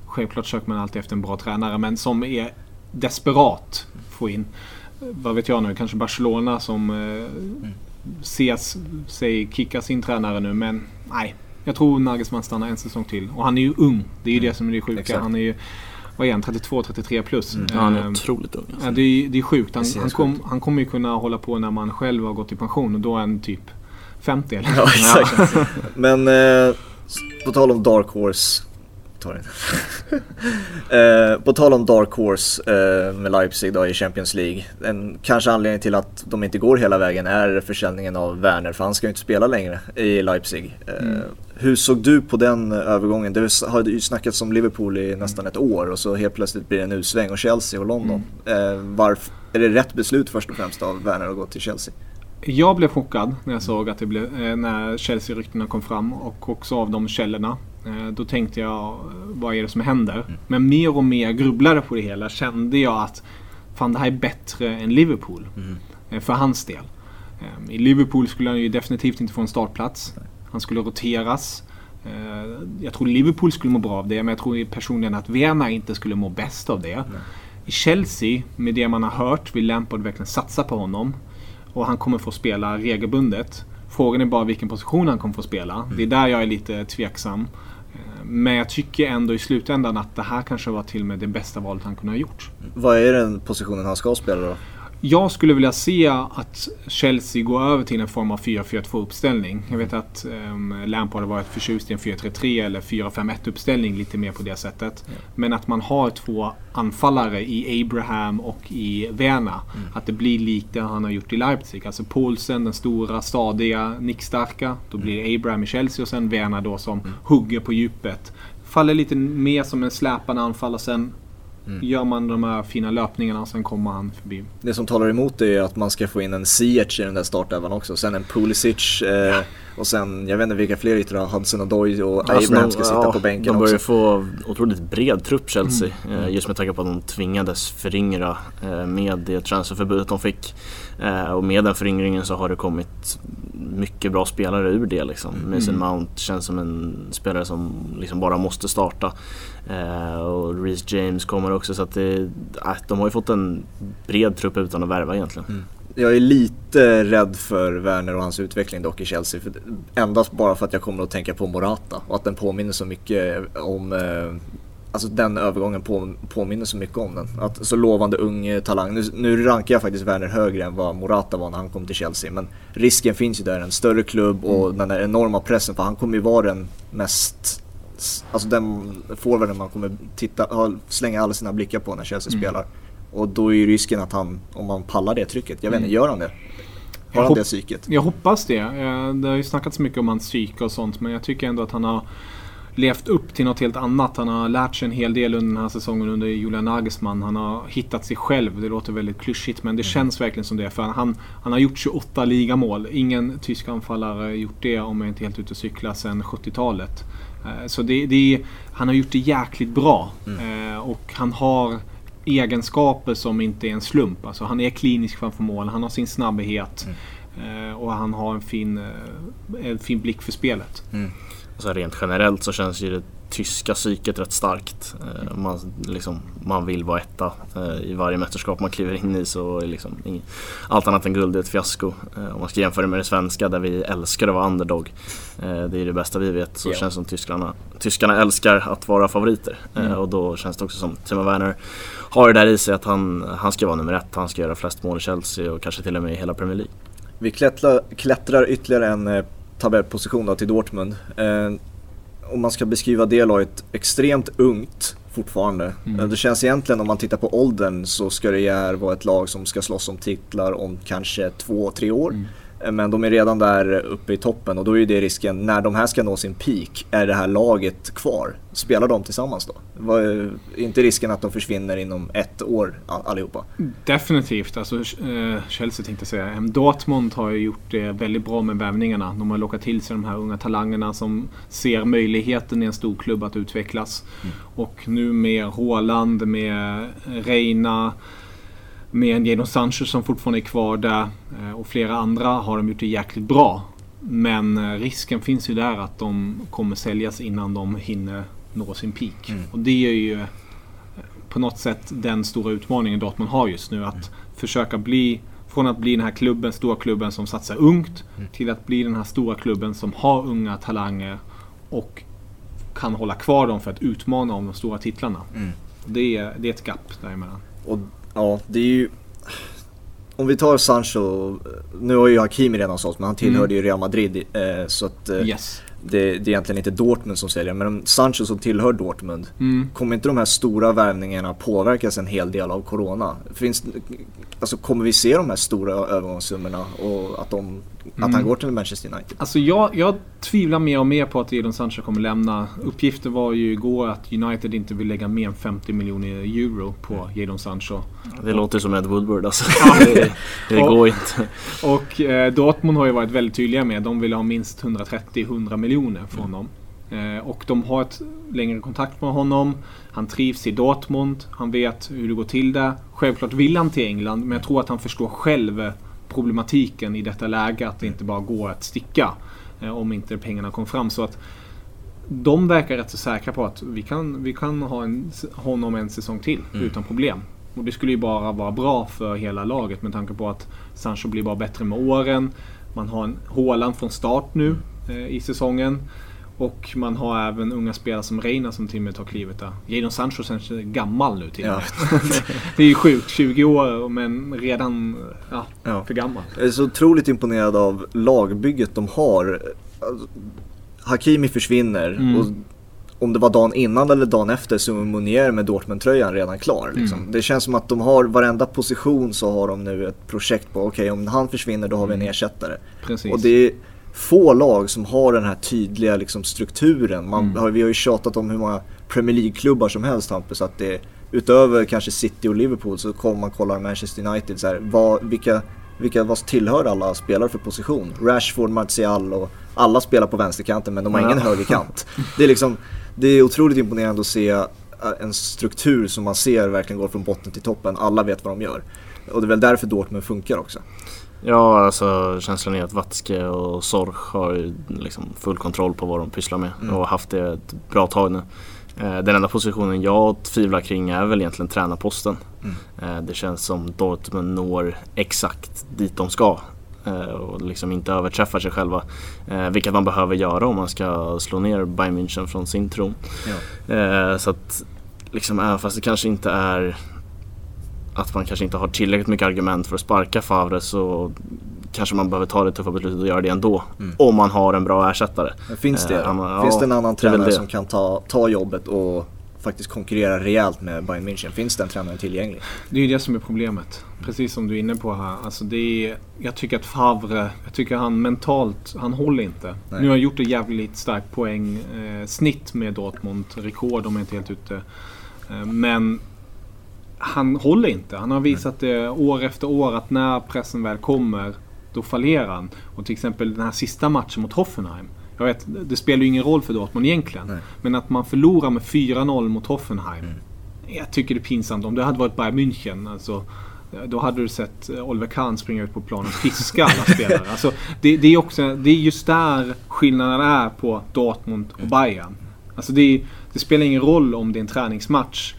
självklart söker man alltid efter en bra tränare, men som är desperat få in. Vad vet jag nu, kanske Barcelona som uh, ses sig kicka sin tränare nu, men nej. Jag tror Nagelsmann stannar en säsong till. Och han är ju ung. Det är ju mm. det som är det sjuka. Exakt. Han är ju vad är han, 32, 33 plus. Mm. Ja, han är ehm, otroligt ung. Alltså. Ja, det, är, det är sjukt. Han, han, kom, han kommer ju kunna hålla på när man själv har gått i pension och då är han typ 50 eller? Ja, exakt. Men eh, på tal om Dark Horse tar [laughs] eh, på tal om Dark Horse eh, med Leipzig då i Champions League. En kanske anledning till att de inte går hela vägen är försäljningen av Werner för han ska ju inte spela längre i Leipzig. Eh, mm. Hur såg du på den övergången? Det har ju snackats om Liverpool i nästan ett år och så helt plötsligt blir det en utsväng och Chelsea och London. Mm. Eh, varf, är det rätt beslut först och främst av Werner att gå till Chelsea? Jag blev chockad när jag såg att det blev, eh, när Chelsea-ryktena kom fram och också av de källorna. Eh, då tänkte jag, vad är det som händer? Mm. Men mer och mer grubblade på det hela kände jag att fan det här är bättre än Liverpool. Mm. För hans del. I Liverpool skulle han ju definitivt inte få en startplats. Han skulle roteras. Jag tror Liverpool skulle må bra av det, men jag tror personligen att Werner inte skulle må bäst av det. Nej. I Chelsea, med det man har hört, vill Lampard verkligen satsa på honom. Och han kommer få spela regelbundet. Frågan är bara vilken position han kommer få spela. Mm. Det är där jag är lite tveksam. Eh, men jag tycker ändå i slutändan att det här kanske var till och med det bästa valet han kunde ha gjort. Vad är den positionen han ska spela då? Jag skulle vilja se att Chelsea går över till en form av 4-4-2 uppställning. Jag vet att um, Lampard har varit förtjust i en 4-3-3 eller 4-5-1 uppställning lite mer på det sättet. Mm. Men att man har två anfallare i Abraham och i Werner. Mm. Att det blir likt det han har gjort i Leipzig. Alltså Paulsen, den stora, stadiga, nickstarka. Då blir det Abraham i Chelsea och sen Werner då som mm. hugger på djupet. Faller lite mer som en släpande anfallare sen Mm. Gör man de här fina löpningarna och sen kommer han förbi. Det som talar emot det är att man ska få in en Ziyech i den där startelvan också. Sen en Pulisic. Eh, ja. Och sen, jag vet inte vilka fler yttrar, Hudson och Doy och alltså, Abraham ska sitta ja, på bänken De börjar också. få otroligt bred trupp Chelsea. Mm. Eh, just med tanke på att de tvingades föryngra eh, med det transferförbudet de fick. Eh, och med den föryngringen så har det kommit mycket bra spelare ur det liksom. Mm. Mason Mount känns som en spelare som liksom bara måste starta. och Reece James kommer också så att det, äh, de har ju fått en bred trupp utan att värva egentligen. Mm. Jag är lite rädd för Werner och hans utveckling dock i Chelsea. För endast bara för att jag kommer att tänka på Morata och att den påminner så mycket om eh, Alltså den övergången på, påminner så mycket om den. Att, så lovande ung talang. Nu, nu rankar jag faktiskt Werner högre än vad Morata var när han kom till Chelsea. Men risken finns ju där, en större klubb och mm. den där enorma pressen. För han kommer ju vara den mest Alltså den forwarden man kommer titta, slänga alla sina blickar på när Chelsea mm. spelar. Och då är ju risken att han, om man pallar det trycket, jag vet inte, mm. gör han det? Har han det psyket? Jag hoppas det. Eh, det har ju snackats mycket om hans psyke och sånt men jag tycker ändå att han har levt upp till något helt annat. Han har lärt sig en hel del under den här säsongen under Julian Nagelsmann. Han har hittat sig själv. Det låter väldigt klyschigt men det mm. känns verkligen som det. För han, han har gjort 28 ligamål. Ingen tysk anfallare har gjort det om jag inte helt ute och cyklar sedan 70-talet. Eh, så det, det, han har gjort det jäkligt bra. Mm. Eh, och han har egenskaper som inte är en slump. Alltså han är klinisk framför mål, han har sin snabbhet mm. eh, och han har en fin, en fin blick för spelet. Mm. Alltså rent generellt så känns ju det tyska psyket rätt starkt. Eh, man, liksom, man vill vara etta eh, i varje mästerskap man kliver in i så är liksom allt annat än guld är ett fiasko. Eh, om man ska jämföra med det svenska där vi älskar att vara underdog. Det är det bästa vi vet. Så yeah. känns det som tyskarna, tyskarna älskar att vara favoriter. Mm. Och då känns det också som Timo Werner har det där i sig att han, han ska vara nummer ett. Han ska göra flest mål i Chelsea och kanske till och med i hela Premier League. Vi klättrar, klättrar ytterligare en tabellposition då till Dortmund om man ska beskriva det laget, extremt ungt fortfarande. Mm. Det känns egentligen om man tittar på åldern så ska det här vara ett lag som ska slåss om titlar om kanske två, tre år. Mm. Men de är redan där uppe i toppen och då är det risken, när de här ska nå sin peak, är det här laget kvar? Spelar de tillsammans då? Är inte risken att de försvinner inom ett år allihopa? Definitivt. Alltså, eh, Chelsea tänkte jag säga. Dortmund har ju gjort det väldigt bra med värvningarna. De har lockat till sig de här unga talangerna som ser möjligheten i en stor klubb att utvecklas. Mm. Och nu med Håland, med Reina med en Jadon Sancho som fortfarande är kvar där eh, och flera andra har de gjort det jäkligt bra. Men eh, risken finns ju där att de kommer säljas innan de hinner nå sin peak. Mm. Och det är ju eh, på något sätt den stora utmaningen Dortmund har just nu. Att mm. försöka bli, från att bli den här klubben, stora klubben som satsar ungt, mm. till att bli den här stora klubben som har unga talanger och kan hålla kvar dem för att utmana om de stora titlarna. Mm. Det, är, det är ett gap däremellan. Och Ja, det är ju... Om vi tar Sancho, nu har ju Hakimi redan sålt men han tillhörde mm. ju Real Madrid eh, så att eh, yes. det, det, är egentligen inte Dortmund som säljer men Sancho som tillhör Dortmund, mm. kommer inte de här stora värvningarna påverkas en hel del av Corona? Finns, alltså kommer vi se de här stora övergångssummorna och att de Mm. Att han går till Manchester United. Alltså jag, jag tvivlar mer och mer på att Jadon Sancho kommer lämna. Uppgiften var ju igår att United inte vill lägga mer än 50 miljoner euro på Jadon Sancho. Det låter som Ed Woodward alltså. [laughs] det, det går och, inte. Och eh, Dortmund har ju varit väldigt tydliga med att de vill ha minst 130-100 miljoner från mm. dem. Eh, och de har ett längre kontakt med honom. Han trivs i Dortmund. Han vet hur det går till där. Självklart vill han till England men jag tror att han förstår själv problematiken i detta läge att det inte bara går att sticka eh, om inte pengarna kom fram. Så att de verkar rätt så säkra på att vi kan, vi kan ha en, honom en säsong till mm. utan problem. Och det skulle ju bara vara bra för hela laget med tanke på att Sancho blir bara bättre med åren. Man har en Håland från start nu eh, i säsongen. Och man har även unga spelare som Reina som till och med tar klivet där. Jadon Sancho känns gammal nu till och med. Ja. [laughs] det är ju sjukt, 20 år men redan ja, ja. för gammal. Jag är så otroligt imponerad av lagbygget de har. Alltså, Hakimi försvinner mm. och om det var dagen innan eller dagen efter så är Munier med Dortmund-tröjan redan klar. Liksom. Mm. Det känns som att de har varenda position så har de nu ett projekt på okej okay, om han försvinner då har vi en mm. ersättare. Precis. Och det är, få lag som har den här tydliga liksom, strukturen. Man, mm. har, vi har ju tjatat om hur många Premier League-klubbar som helst Hampus. Att det, utöver kanske City och Liverpool så kommer man kolla Manchester United. Så här, vad, vilka vilka vad tillhör alla spelare för position? Rashford, Martial och alla spelar på vänsterkanten men de har ingen högerkant. [laughs] Det är liksom, det är otroligt imponerande att se eh, en struktur som man ser verkligen går från botten till toppen. Alla vet vad de gör. Och det är väl därför Dortmund funkar också. Ja, alltså känslan är att Watzke och Sorg har liksom full kontroll på vad de pysslar med mm. och har haft det ett bra tag nu. Eh, den enda positionen jag tvivlar kring är väl egentligen tränarposten. Mm. Eh, det känns som Dortmund når exakt dit de ska eh, och liksom inte överträffar sig själva. Vilket man behöver göra om man ska slå ner Bayern München från sin tron. Ja. Så att liksom, även fast det kanske inte är att man kanske inte har tillräckligt mycket argument för att sparka Favre så kanske man behöver ta det tuffa beslutet och göra det ändå. Mm. Om man har en bra ersättare. Men finns det? Eh, finns det en annan tränare som kan ta, ta jobbet och faktiskt konkurrera rejält med Bayern München? Finns den tränaren tillgänglig? Det är ju det som är problemet. Precis som du är inne på här. Alltså det är, jag tycker att Favre, jag tycker han mentalt, han håller inte. Nej. Nu har han gjort ett jävligt starkt poäng eh, snitt med Dortmund. Rekord om jag inte helt ute. Eh, men han håller inte. Han har visat det år efter år att när pressen väl kommer då fallerar han. Och till exempel den här sista matchen mot Hoffenheim. Jag vet, det spelar ju ingen roll för Dortmund egentligen. Nej. Men att man förlorar med 4-0 mot Hoffenheim. Mm. Jag tycker det är pinsamt. Om det hade varit Bayern München. Alltså, då hade du sett Oliver Kahn springa ut på planen och fiska alla [laughs] spelare. Alltså, det, det, är också, det är just där skillnaden är på Dortmund och Bayern. Alltså det, det spelar ingen roll om det är en träningsmatch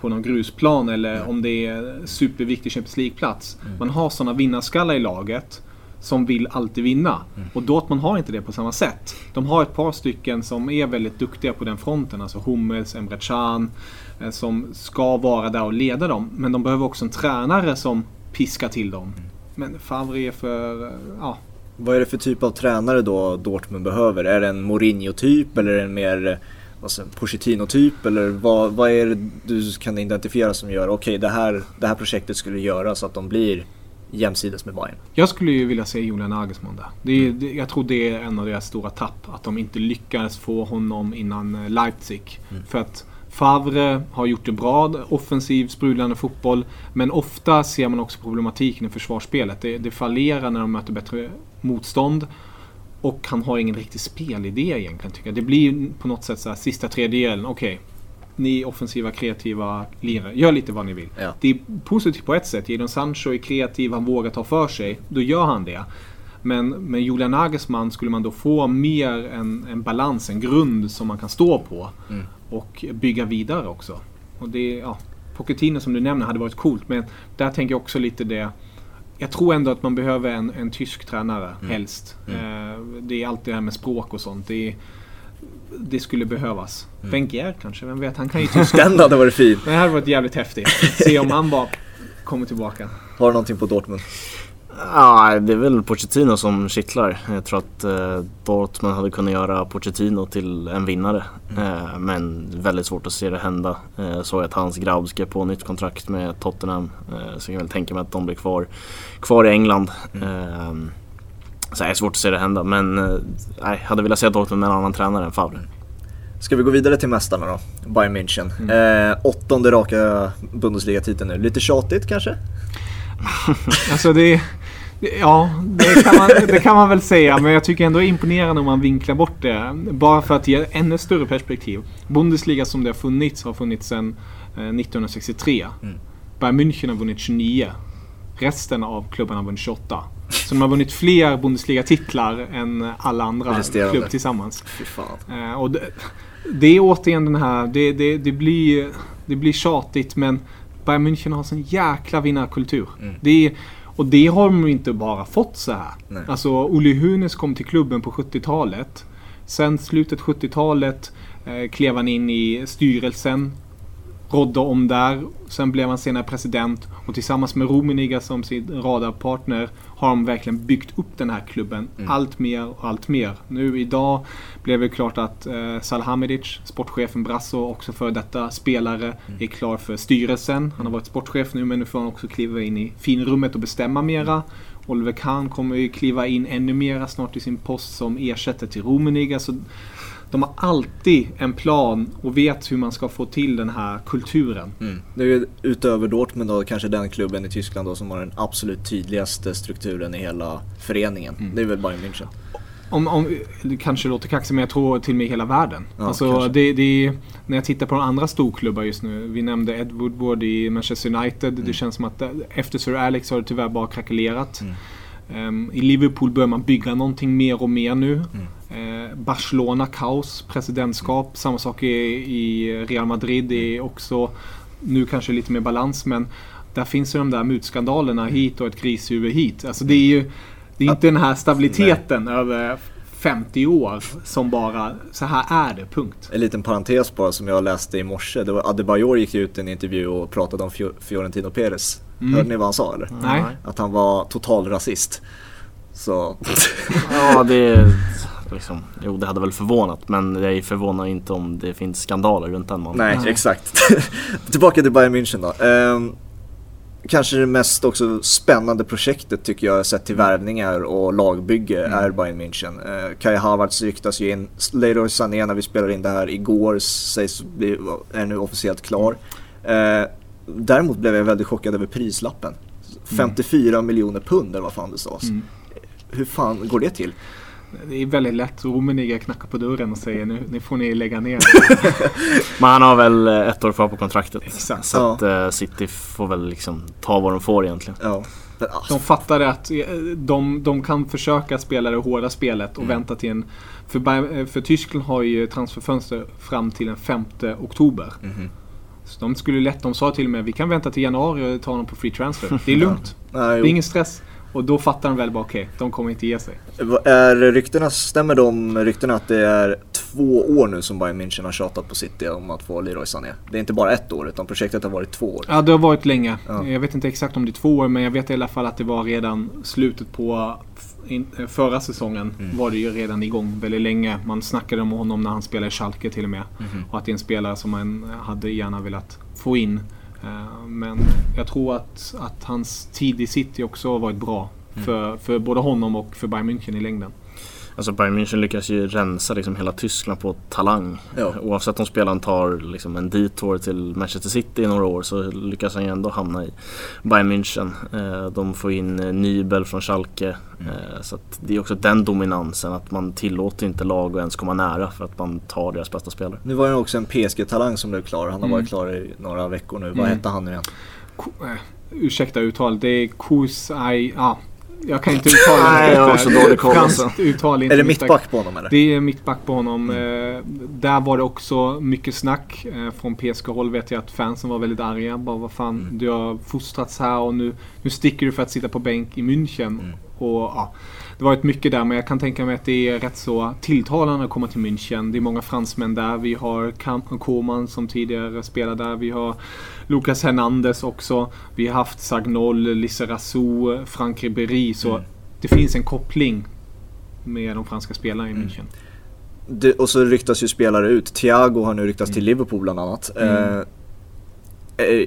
på någon grusplan eller mm. om det är superviktig Champions League-plats. Mm. Man har sådana vinnarskallar i laget som vill alltid vinna. Mm. Och Dortmund har inte det på samma sätt. De har ett par stycken som är väldigt duktiga på den fronten. Alltså Hummels, Emre Can. Eh, som ska vara där och leda dem. Men de behöver också en tränare som piskar till dem. Mm. Men Favre är för... Eh, ja. Vad är det för typ av tränare då Dortmund behöver? Är det en Mourinho-typ eller är det en mer alltså, Pochettino-typ eller vad, vad är det du kan identifiera som gör, okej okay, det, här, det här projektet skulle göra så att de blir jämsides med Bayern? Jag skulle ju vilja se Julian Nagelsmann där. Det är, mm. jag tror det är en av deras stora tapp. Att de inte lyckades få honom innan eh, Leipzig. Mm. För att Favre har gjort det bra, offensiv, sprudlande fotboll. Men ofta ser man också problematiken i försvarsspelet. Det, det fallerar när de möter bättre motstånd. Och han har ingen riktig spelidé egentligen tycker jag. Det blir på något sätt så här, sista tredjedelen, okej. Okay, ni offensiva, kreativa lirare, gör lite vad ni vill. Ja. Det är positivt på ett sätt. Jadon Sancho är kreativ, han vågar ta för sig. Då gör han det. Men med Julian Nagelsmann skulle man då få mer en, en balans, en grund som man kan stå på. Mm. Och bygga vidare också. Och det, ja, Pochettino som du nämner hade varit coolt, men där tänker jag också lite det jag tror ändå att man behöver en, en tysk tränare, mm. helst. Mm. Eh, det är alltid det här med språk och sånt. Det, det skulle behövas. Mm. Wenger kanske, vem vet? Han kan ju tyska. [laughs] Den hade varit fin. Det hade varit jävligt häftigt. Se om han bara kommer tillbaka. Har du någonting på Dortmund? Ja, det är väl Pochettino som kittlar. Jag tror att eh, Dortmund hade kunnat göra Pochettino till en vinnare. Mm. Eh, men väldigt svårt att se det hända. Eh, såg att hans grabb skrev på nytt kontrakt med Tottenham. Eh, så jag kan väl tänka mig att de blir kvar, kvar i England. Mm. Eh, så det är svårt att se det hända. Men eh, jag hade velat se Dortmund med en annan tränare än Favre. Ska vi gå vidare till mästarna då? Bayern München. Mm. Eh, åttonde raka Bundesliga-titeln nu. Lite tjatigt kanske? [laughs] alltså det Ja, det kan, man, det kan man väl säga. Men jag tycker ändå det är imponerande om man vinklar bort det. Bara för att ge ännu större perspektiv. Bundesliga som det har funnits har funnits sedan 1963. Eh, mm. Bayern München har vunnit 29. Resten av klubbarna har vunnit 28. Så de har vunnit fler Bundesliga-titlar än alla andra klubbar tillsammans. Eh, och det, det, är återigen den här, det, det, det, blir, det blir tjatigt men Bayern München har sån jäkla vinnarkultur. Mm. Det är, och det har de inte bara fått så här. Nej. Alltså Uli Hunes kom till klubben på 70-talet. Sen slutet 70-talet eh, klev han in i styrelsen. Rådde om där. Sen blev han senare president. Och tillsammans med Rummenigge som sin radarpartner har de verkligen byggt upp den här klubben mm. allt mer och allt mer. Nu idag blev det klart att eh, Salhamidic, sportchefen Brasso, också för detta spelare, mm. är klar för styrelsen. Han har varit sportchef nu men nu får han också kliva in i finrummet och bestämma mera. Oliver Kahn kommer ju kliva in ännu mera snart i sin post som ersättare till Rummenigge. Så de har alltid en plan och vet hur man ska få till den här kulturen. Mm. Det är ju utöver Dortmund då kanske den klubben i Tyskland då som har den absolut tydligaste strukturen i hela föreningen. Mm. Det är väl Bayern München. Om, om, det kanske låter kaxigt men jag tror till och med hela världen. Ja, alltså, det, det, när jag tittar på de andra storklubbar just nu. Vi nämnde Ed Woodward i Manchester United. Mm. Det känns som att efter Sir Alex har det tyvärr bara krackelerat. Mm. Um, I Liverpool börjar man bygga någonting mer och mer nu. Mm. Uh, Barcelona kaos, presidentskap. Mm. Samma sak i, i Real Madrid. Det är också nu kanske lite mer balans men där finns ju de där mutskandalerna hit och ett grishuvud hit. Alltså det är ju det är inte den här stabiliteten Nej. över 50 år som bara, så här är det, punkt. En liten parentes bara som jag läste i morse. Det var Adebayor gick ut i en intervju och pratade om Fiorentino Perez. Mm. Hörde ni vad han sa eller? Nej. Att han var total rasist. Så... ja, det är liksom, jo det hade väl förvånat men jag är förvånad inte om det finns skandaler runt den mannen. Nej, Nej. exakt. [laughs] Tillbaka till Bayern München då. Um, kanske det mest också spännande projektet tycker jag sett till värvningar och lagbygge mm. är Bayern München. Eh, Kai Havertz ryktas ju in. Leroy Sané när vi spelar in det här igår sägs bli, är nu officiellt klar. Eh, däremot blev jag väldigt chockad över prislappen. 54 mm. miljoner pund eller vad fan det sades. Mm. Hur fan går det till? Det är väldigt lätt. Rummenigge knackar på dörren och säger nu, nu får ni lägga ner. [laughs] Men han har väl eh, ett år kvar på kontraktet. Exakt. Så ja. att uh, City får väl liksom ta vad de får egentligen. Ja. De fattar att eh, de, de kan försöka spela det hårda spelet och mm. vänta till en... För, för Tyskland har ju transferfönster fram till den 5 oktober. Mm. Så de skulle lätt, de sa till och med vi kan vänta till januari och ta honom på free transfer. Det är lugnt. ja. det är ingen stress. Och då fattar de väl bara okej, okay, de kommer inte ge sig. Är ryktena, stämmer de ryktena att det är två år nu som Bayern München har tjatat på City om att få Leroy Sané? Det är inte bara ett år utan projektet har varit två år. Ja, det har varit länge. Ja. Jag vet inte exakt om det är två år men jag vet i alla fall att det var redan slutet på förra säsongen mm. var det ju redan igång väldigt länge. Man snackade om honom när han spelade i Schalke till och med. Mm. Och att det är en spelare som man hade gärna velat få in men jag tror att, att hans tid i City också har varit bra. Mm. För, för både honom och för Bayern München i längden. Alltså Bayern München lyckas ju rensa liksom hela Tyskland på talang. Ja. Oavsett om spelaren tar liksom en detour till Manchester City i några år så lyckas han ju ändå hamna i Bayern München. Eh, de får in eh, Nybel från Schalke. Mm. Eh, så det är också den dominansen att man tillåter inte lag att ens komma nära för att man tar deras bästa spelare. Nu var det också en PSG-talang som blev klar. Han har mm. varit klar i några veckor nu. Vad mm. hette han nu igen? Ursäkta uttalet, det är Kusai... Ah, jag kan inte uttala det. Nej, jag har så dålig koll alltså. uttal Är det mittback på honom eller? Det är mittback på honom. Mm. Eh, där var det också mycket snack. Eh, från PSG-håll vet jag att fansen var väldigt arga. Bara vad fan, mm. du har fostrats här och nu, nu sticker du för att sitta på bänk i München. Mm. Och, ja, det varit mycket där men jag kan tänka mig att det är rätt så tilltalande att komma till München. Det är många fransmän där. Vi har Koman som tidigare spelade där. Vi har Lucas Hernandez också. Vi har haft Sagnol, Lisserassou, Frank Ribéry. Så mm. det finns en koppling med de franska spelarna i mm. München. Det, och så ryktas ju spelare ut. Thiago har nu ryktats mm. till Liverpool bland annat. Mm. Eh,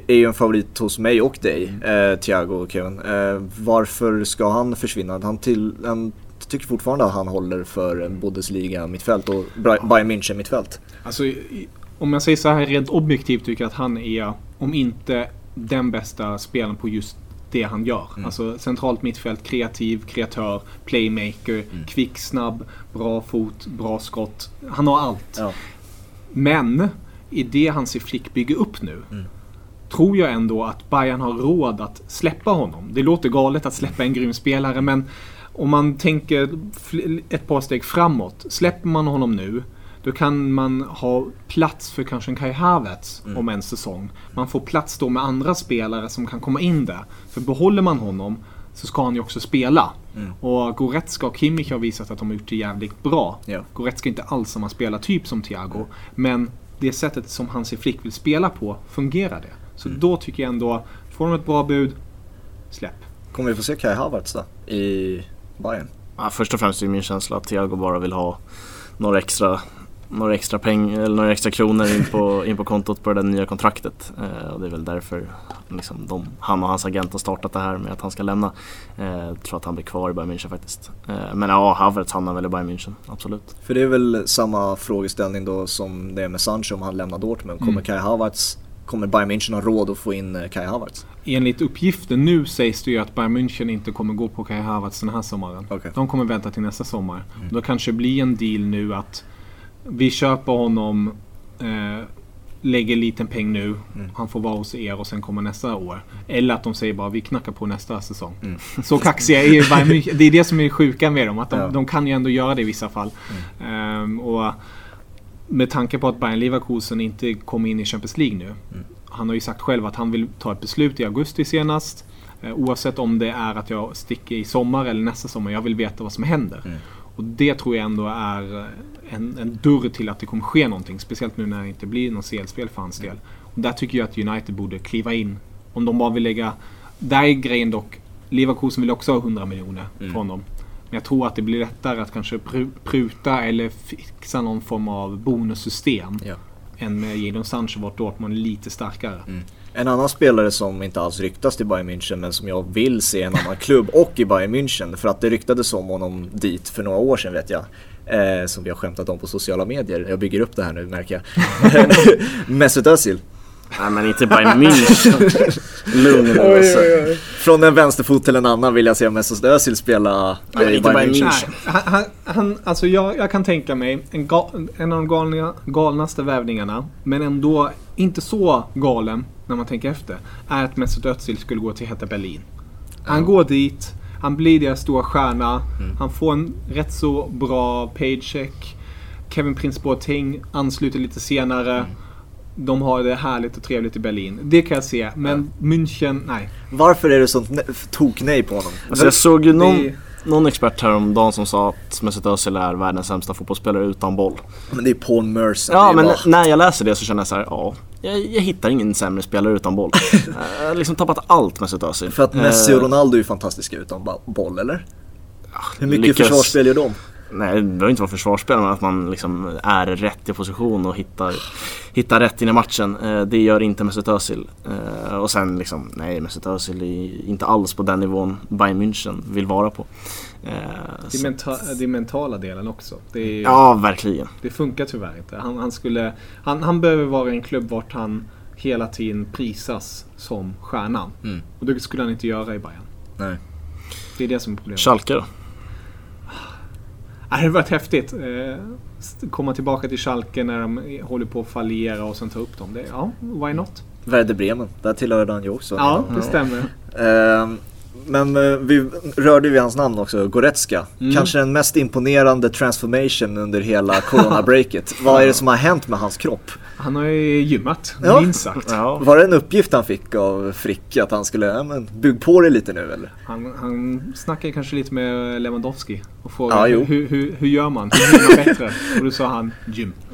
är ju en favorit hos mig och dig, mm. eh, Thiago och Kevin. Eh, varför ska han försvinna? Han, till, han tycker fortfarande att han håller för en Bundesliga mittfält och Bayern München mittfält. Alltså, om jag säger så här rent objektivt tycker jag att han är, om inte den bästa spelaren på just det han gör. Mm. Alltså centralt mittfält, kreativ, kreatör, playmaker, mm. kvick, snabb, bra fot, bra skott. Han har allt. Ja. Men i det Hansi Flick bygger upp nu mm tror jag ändå att Bayern har råd att släppa honom. Det låter galet att släppa en grym spelare men om man tänker ett par steg framåt. Släpper man honom nu då kan man ha plats för kanske en Kai Havertz mm. om en säsong. Man får plats då med andra spelare som kan komma in där. För behåller man honom så ska han ju också spela. Mm. Och Goretzka och Kimmich har visat att de har gjort det jävligt bra. Yeah. Goretzka är inte alls samma spelartyp som Thiago. Men det sättet som Hansi Flick vill spela på fungerar det. Så mm. då tycker jag ändå, får de ett bra bud, släpp. Kommer vi få se Kai Havertz då i Bayern? Ja, först och främst är min känsla att Thiago bara vill ha några extra några extra, peng, eller några extra kronor in på, [laughs] in på kontot på det där nya kontraktet. Eh, och det är väl därför liksom, de, han och hans agent har startat det här med att han ska lämna. Eh, jag tror att han blir kvar i Bayern München faktiskt. Eh, men ja, Havertz hamnar väl i Bayern München, absolut. För det är väl samma frågeställning då som det är med Sancho om han lämnar Dortmund. Kommer mm. Kai Havertz Kommer Bayern München ha råd att få in eh, Kai Havertz? Enligt uppgiften nu sägs det ju att Bayern München inte kommer gå på Kai Havertz den här sommaren. Okay. De kommer vänta till nästa sommar. Mm. Då kanske det blir en deal nu att vi köper honom, eh, lägger liten peng nu, mm. han får vara hos er och sen kommer nästa år. Eller att de säger bara vi knackar på nästa säsong. Mm. [laughs] Så kaxiga är ju Bayern München. Det är det som är sjuka med dem, att de, ja. de kan ju ändå göra det i vissa fall. Um, och med tanke på att Bayern Leverkusen inte kom in i Champions League nu. Mm. Han har ju sagt själv att han vill ta ett beslut i augusti senast. Eh, oavsett om det är att jag sticker i sommar eller nästa sommar. Jag vill veta vad som händer. Mm. Och det tror jag ändå är eh, en, en dörr till att det kommer ske någonting. Speciellt nu när det inte blir något CL-spel för hans del. Och där tycker jag att United borde kliva in. Om de bara vill lägga... Där är grejen dock. Leverkusen vill också ha 100 miljoner mm. från dem. Men jag tror att det blir lättare att kanske pruta eller fixa någon form av bonussystem. Ja. Än med Jadon Sancho vart Dortmund är lite starkare. Mm. En annan spelare som inte alls ryktas till Bayern München men som jag vill se i en annan klubb och i Bayern München. För att det ryktades om honom dit för några år sedan vet jag. Eh, som vi har skämtat om på sociala medier. Jag bygger upp det här nu märker jag. [laughs] Mesut Özil. Nej men inte Bayern München. Lugn alltså. oj, oj. Från en vänsterfot till en annan vill jag se Mesut Özil spela Nej, i Bayern München. Nej, han, han, alltså jag, jag kan tänka mig en, gal, en av de galna, galnaste vävningarna, men ändå inte så galen när man tänker efter, är att Mesut Özil skulle gå till Hertha Berlin. Han mm. går dit, han blir deras stora stjärna, mm. han får en rätt så bra paycheck. Kevin Prince Boateng ansluter lite senare. Mm de har det härligt och trevligt i Berlin. Det kan jag se, men ja. München, nej. Varför är det sånt tok-nej på honom? Alltså jag såg ju någon, det... någon expert häromdagen som sa att Mesut Özil är världens sämsta fotbollsspelare utan boll. Men det är Paul Merson. Ja, men bara... när jag läser det så känner jag så här, ja. Jag, jag hittar ingen sämre spelare utan boll. [laughs] jag har liksom tappat allt Mesut Özil. För att Messi och eh, Ronaldo är ju fantastiska utan boll, eller? Hur mycket lyckas... försvarsspel gör de? Nej, det behöver inte vara försvarsspelare, men att man liksom är rätt i position och hittar, hittar rätt in i matchen. Eh, det gör inte Mesut Özil. Eh, och sen liksom, nej Mesut Özil är inte alls på den nivån Bayern München vill vara på. Eh, det är, menta det är mentala delen också. Är, ja, verkligen. Det funkar tyvärr inte. Han, han, skulle, han, han behöver vara i en klubb vart han hela tiden prisas som stjärnan. Mm. Och det skulle han inte göra i Bayern. Nej. Det är det som är problemet. Schalke då? Det hade varit häftigt. Eh, komma tillbaka till Schalke när de håller på att fallera och sen ta upp dem. Det, ja, why not? Werder Bremen, där tillhörde han ju också. Ja, det stämmer. Men eh, vi rörde vid hans namn också, Goretzka. Mm. Kanske den mest imponerande transformation under hela corona-breaket. [laughs] Vad är det som har hänt med hans kropp? Han har ju gymmat, ja. minst sagt. Ja. Var det en uppgift han fick av Frick att han skulle, ja men bygg på det lite nu eller? Han, han snackade kanske lite med Lewandowski och frågade ja, hur, hur, hur, gör man? Hur gör man bättre? [laughs] Och då sa han gym. [laughs]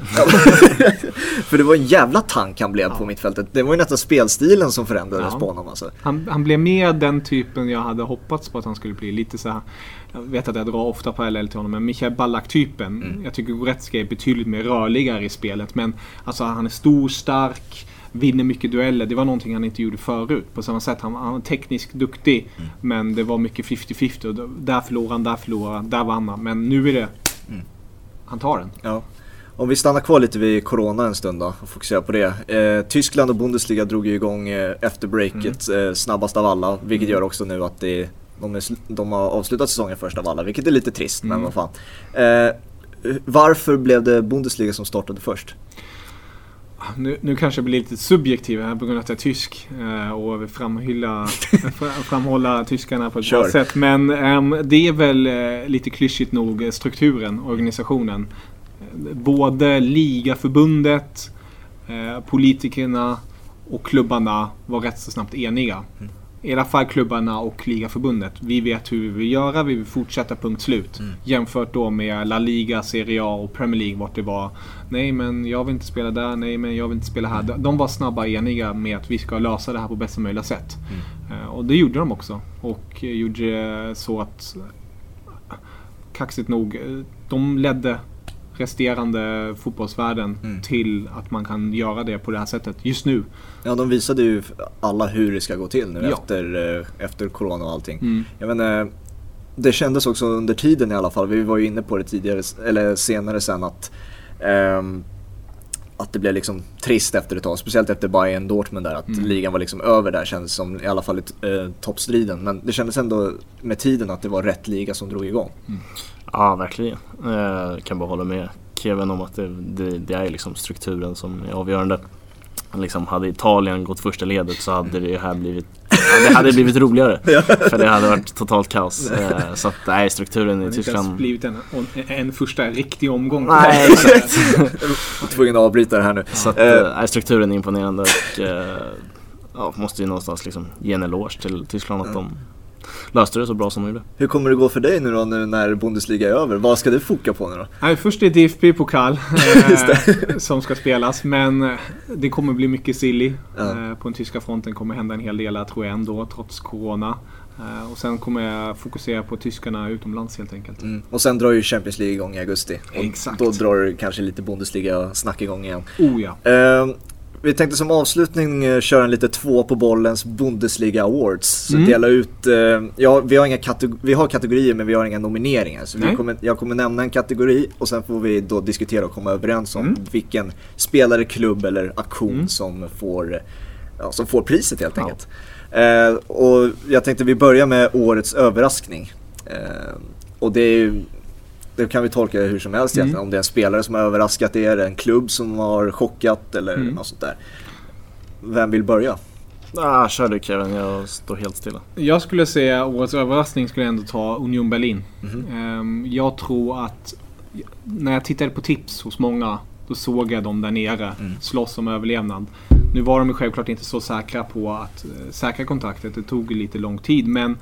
För det var en jävla tank han blev ja. på mittfältet. Det var ju nästan spelstilen som förändrades på honom alltså. Han, han blev mer den typen jag hade hoppats på att han skulle bli. Lite så här jag vet att jag drar ofta parallell till honom, men Michael Ballack-typen. Mm. Jag tycker Goretzka är betydligt mer rörligare i spelet. Men alltså, han är stor, stark, vinner mycket dueller. Det var någonting han inte gjorde förut. På samma sätt, han, han var tekniskt duktig. Mm. Men det var mycket 50-50. Där förlorade han, där förlorade han, där vann han. Men nu är det... Mm. Han tar den. Ja. Om vi stannar kvar lite vid Corona en stund då och fokuserar på det. Eh, Tyskland och Bundesliga drog ju igång eh, efter breaket mm. eh, snabbast av alla. Vilket mm. gör också nu att det de, är, de har avslutat säsongen först av alla, vilket är lite trist, mm. men vad fan. Eh, varför blev det Bundesliga som startade först? Nu, nu kanske jag blir lite subjektiv här på grund av att jag är tysk eh, och vill framhylla, [laughs] framhålla tyskarna på ett Kör. bra sätt. Men eh, det är väl eh, lite klyschigt nog strukturen, organisationen. Både ligaförbundet, eh, politikerna och klubbarna var rätt så snabbt eniga. Mm i alla fall klubbarna och ligaförbundet. Vi vet hur vi vill göra, vi vill fortsätta punkt slut. Mm. Jämfört då med La Liga, Serie A och Premier League vart det var Nej men jag vill inte spela där, nej men jag vill inte spela här. De var snabba eniga med att vi ska lösa det här på bästa möjliga sätt. Mm. Uh, och det gjorde de också. Och gjorde så att kaxigt nog, de ledde resterande fotbollsvärlden mm. till att man kan göra det på det här sättet just nu. Ja, de visade ju alla hur det ska gå till nu ja. efter, eh, efter Corona och allting. Mm. Jag menar, det kändes också under tiden i alla fall, vi var ju inne på det tidigare, eller senare sen att um, att det blev liksom trist efter ett tag, speciellt efter Bayern Dortmund där, att mm. ligan var liksom över där kändes som, i alla fall i eh, toppstriden. Men det kändes ändå med tiden att det var rätt liga som drog igång. Mm. Ja, verkligen. Jag kan bara hålla med Kevin om att det, det, det är liksom strukturen som är avgörande. Liksom hade Italien gått första ledet så hade det här blivit det hade blivit roligare. För det hade varit totalt kaos. Eh, så att nej, strukturen i Tyskland... Det hade blivit en, en första riktig omgång. Nej, [laughs] exakt. Tvungen att avbryta det här nu. Så att, uh, nej, strukturen är imponerande och ja, måste ju någonstans liksom ge en eloge till Tyskland att de löste det så bra som de gjorde. Hur kommer det gå för dig nu då när Bundesliga är över? Vad ska du foka på nu då? Nej, först är [laughs] det DFB-pokal eh, som ska spelas men eh, det kommer bli mycket silly. Ja. Eh, på den tyska fronten kommer hända en hel del tror jag ändå trots Corona. Uh, och sen kommer jag fokusera på tyskarna utomlands helt enkelt. Mm. Och sen drar ju Champions League igång i augusti. Exakt. Då drar kanske lite Bundesliga-snack igång igen. Oh ja. Uh, vi tänkte som avslutning eh, köra en lite två på bollens Bundesliga Awards. Så mm. dela ut, eh, ja vi har, inga vi har kategorier men vi har inga nomineringar. Så vi kommer, jag kommer nämna en kategori och sen får vi då diskutera och komma överens om mm. vilken spelare, klubb eller aktion mm. som, får, ja, som får priset helt enkelt. Eh, och jag tänkte vi börjar med årets överraskning. Eh, och det är ju det kan vi tolka hur som helst egentligen. Mm. Om det är en spelare som har överraskat er, en klubb som har chockat eller mm. något sånt där. Vem vill börja? Ah, kör du Kevin, jag står helt stilla. Jag skulle säga årets överraskning skulle jag ändå ta Union Berlin. Mm. Jag tror att när jag tittade på tips hos många då såg jag dem där nere mm. slåss om överlevnad. Nu var de ju självklart inte så säkra på att äh, säkra kontraktet. Det tog lite lång tid men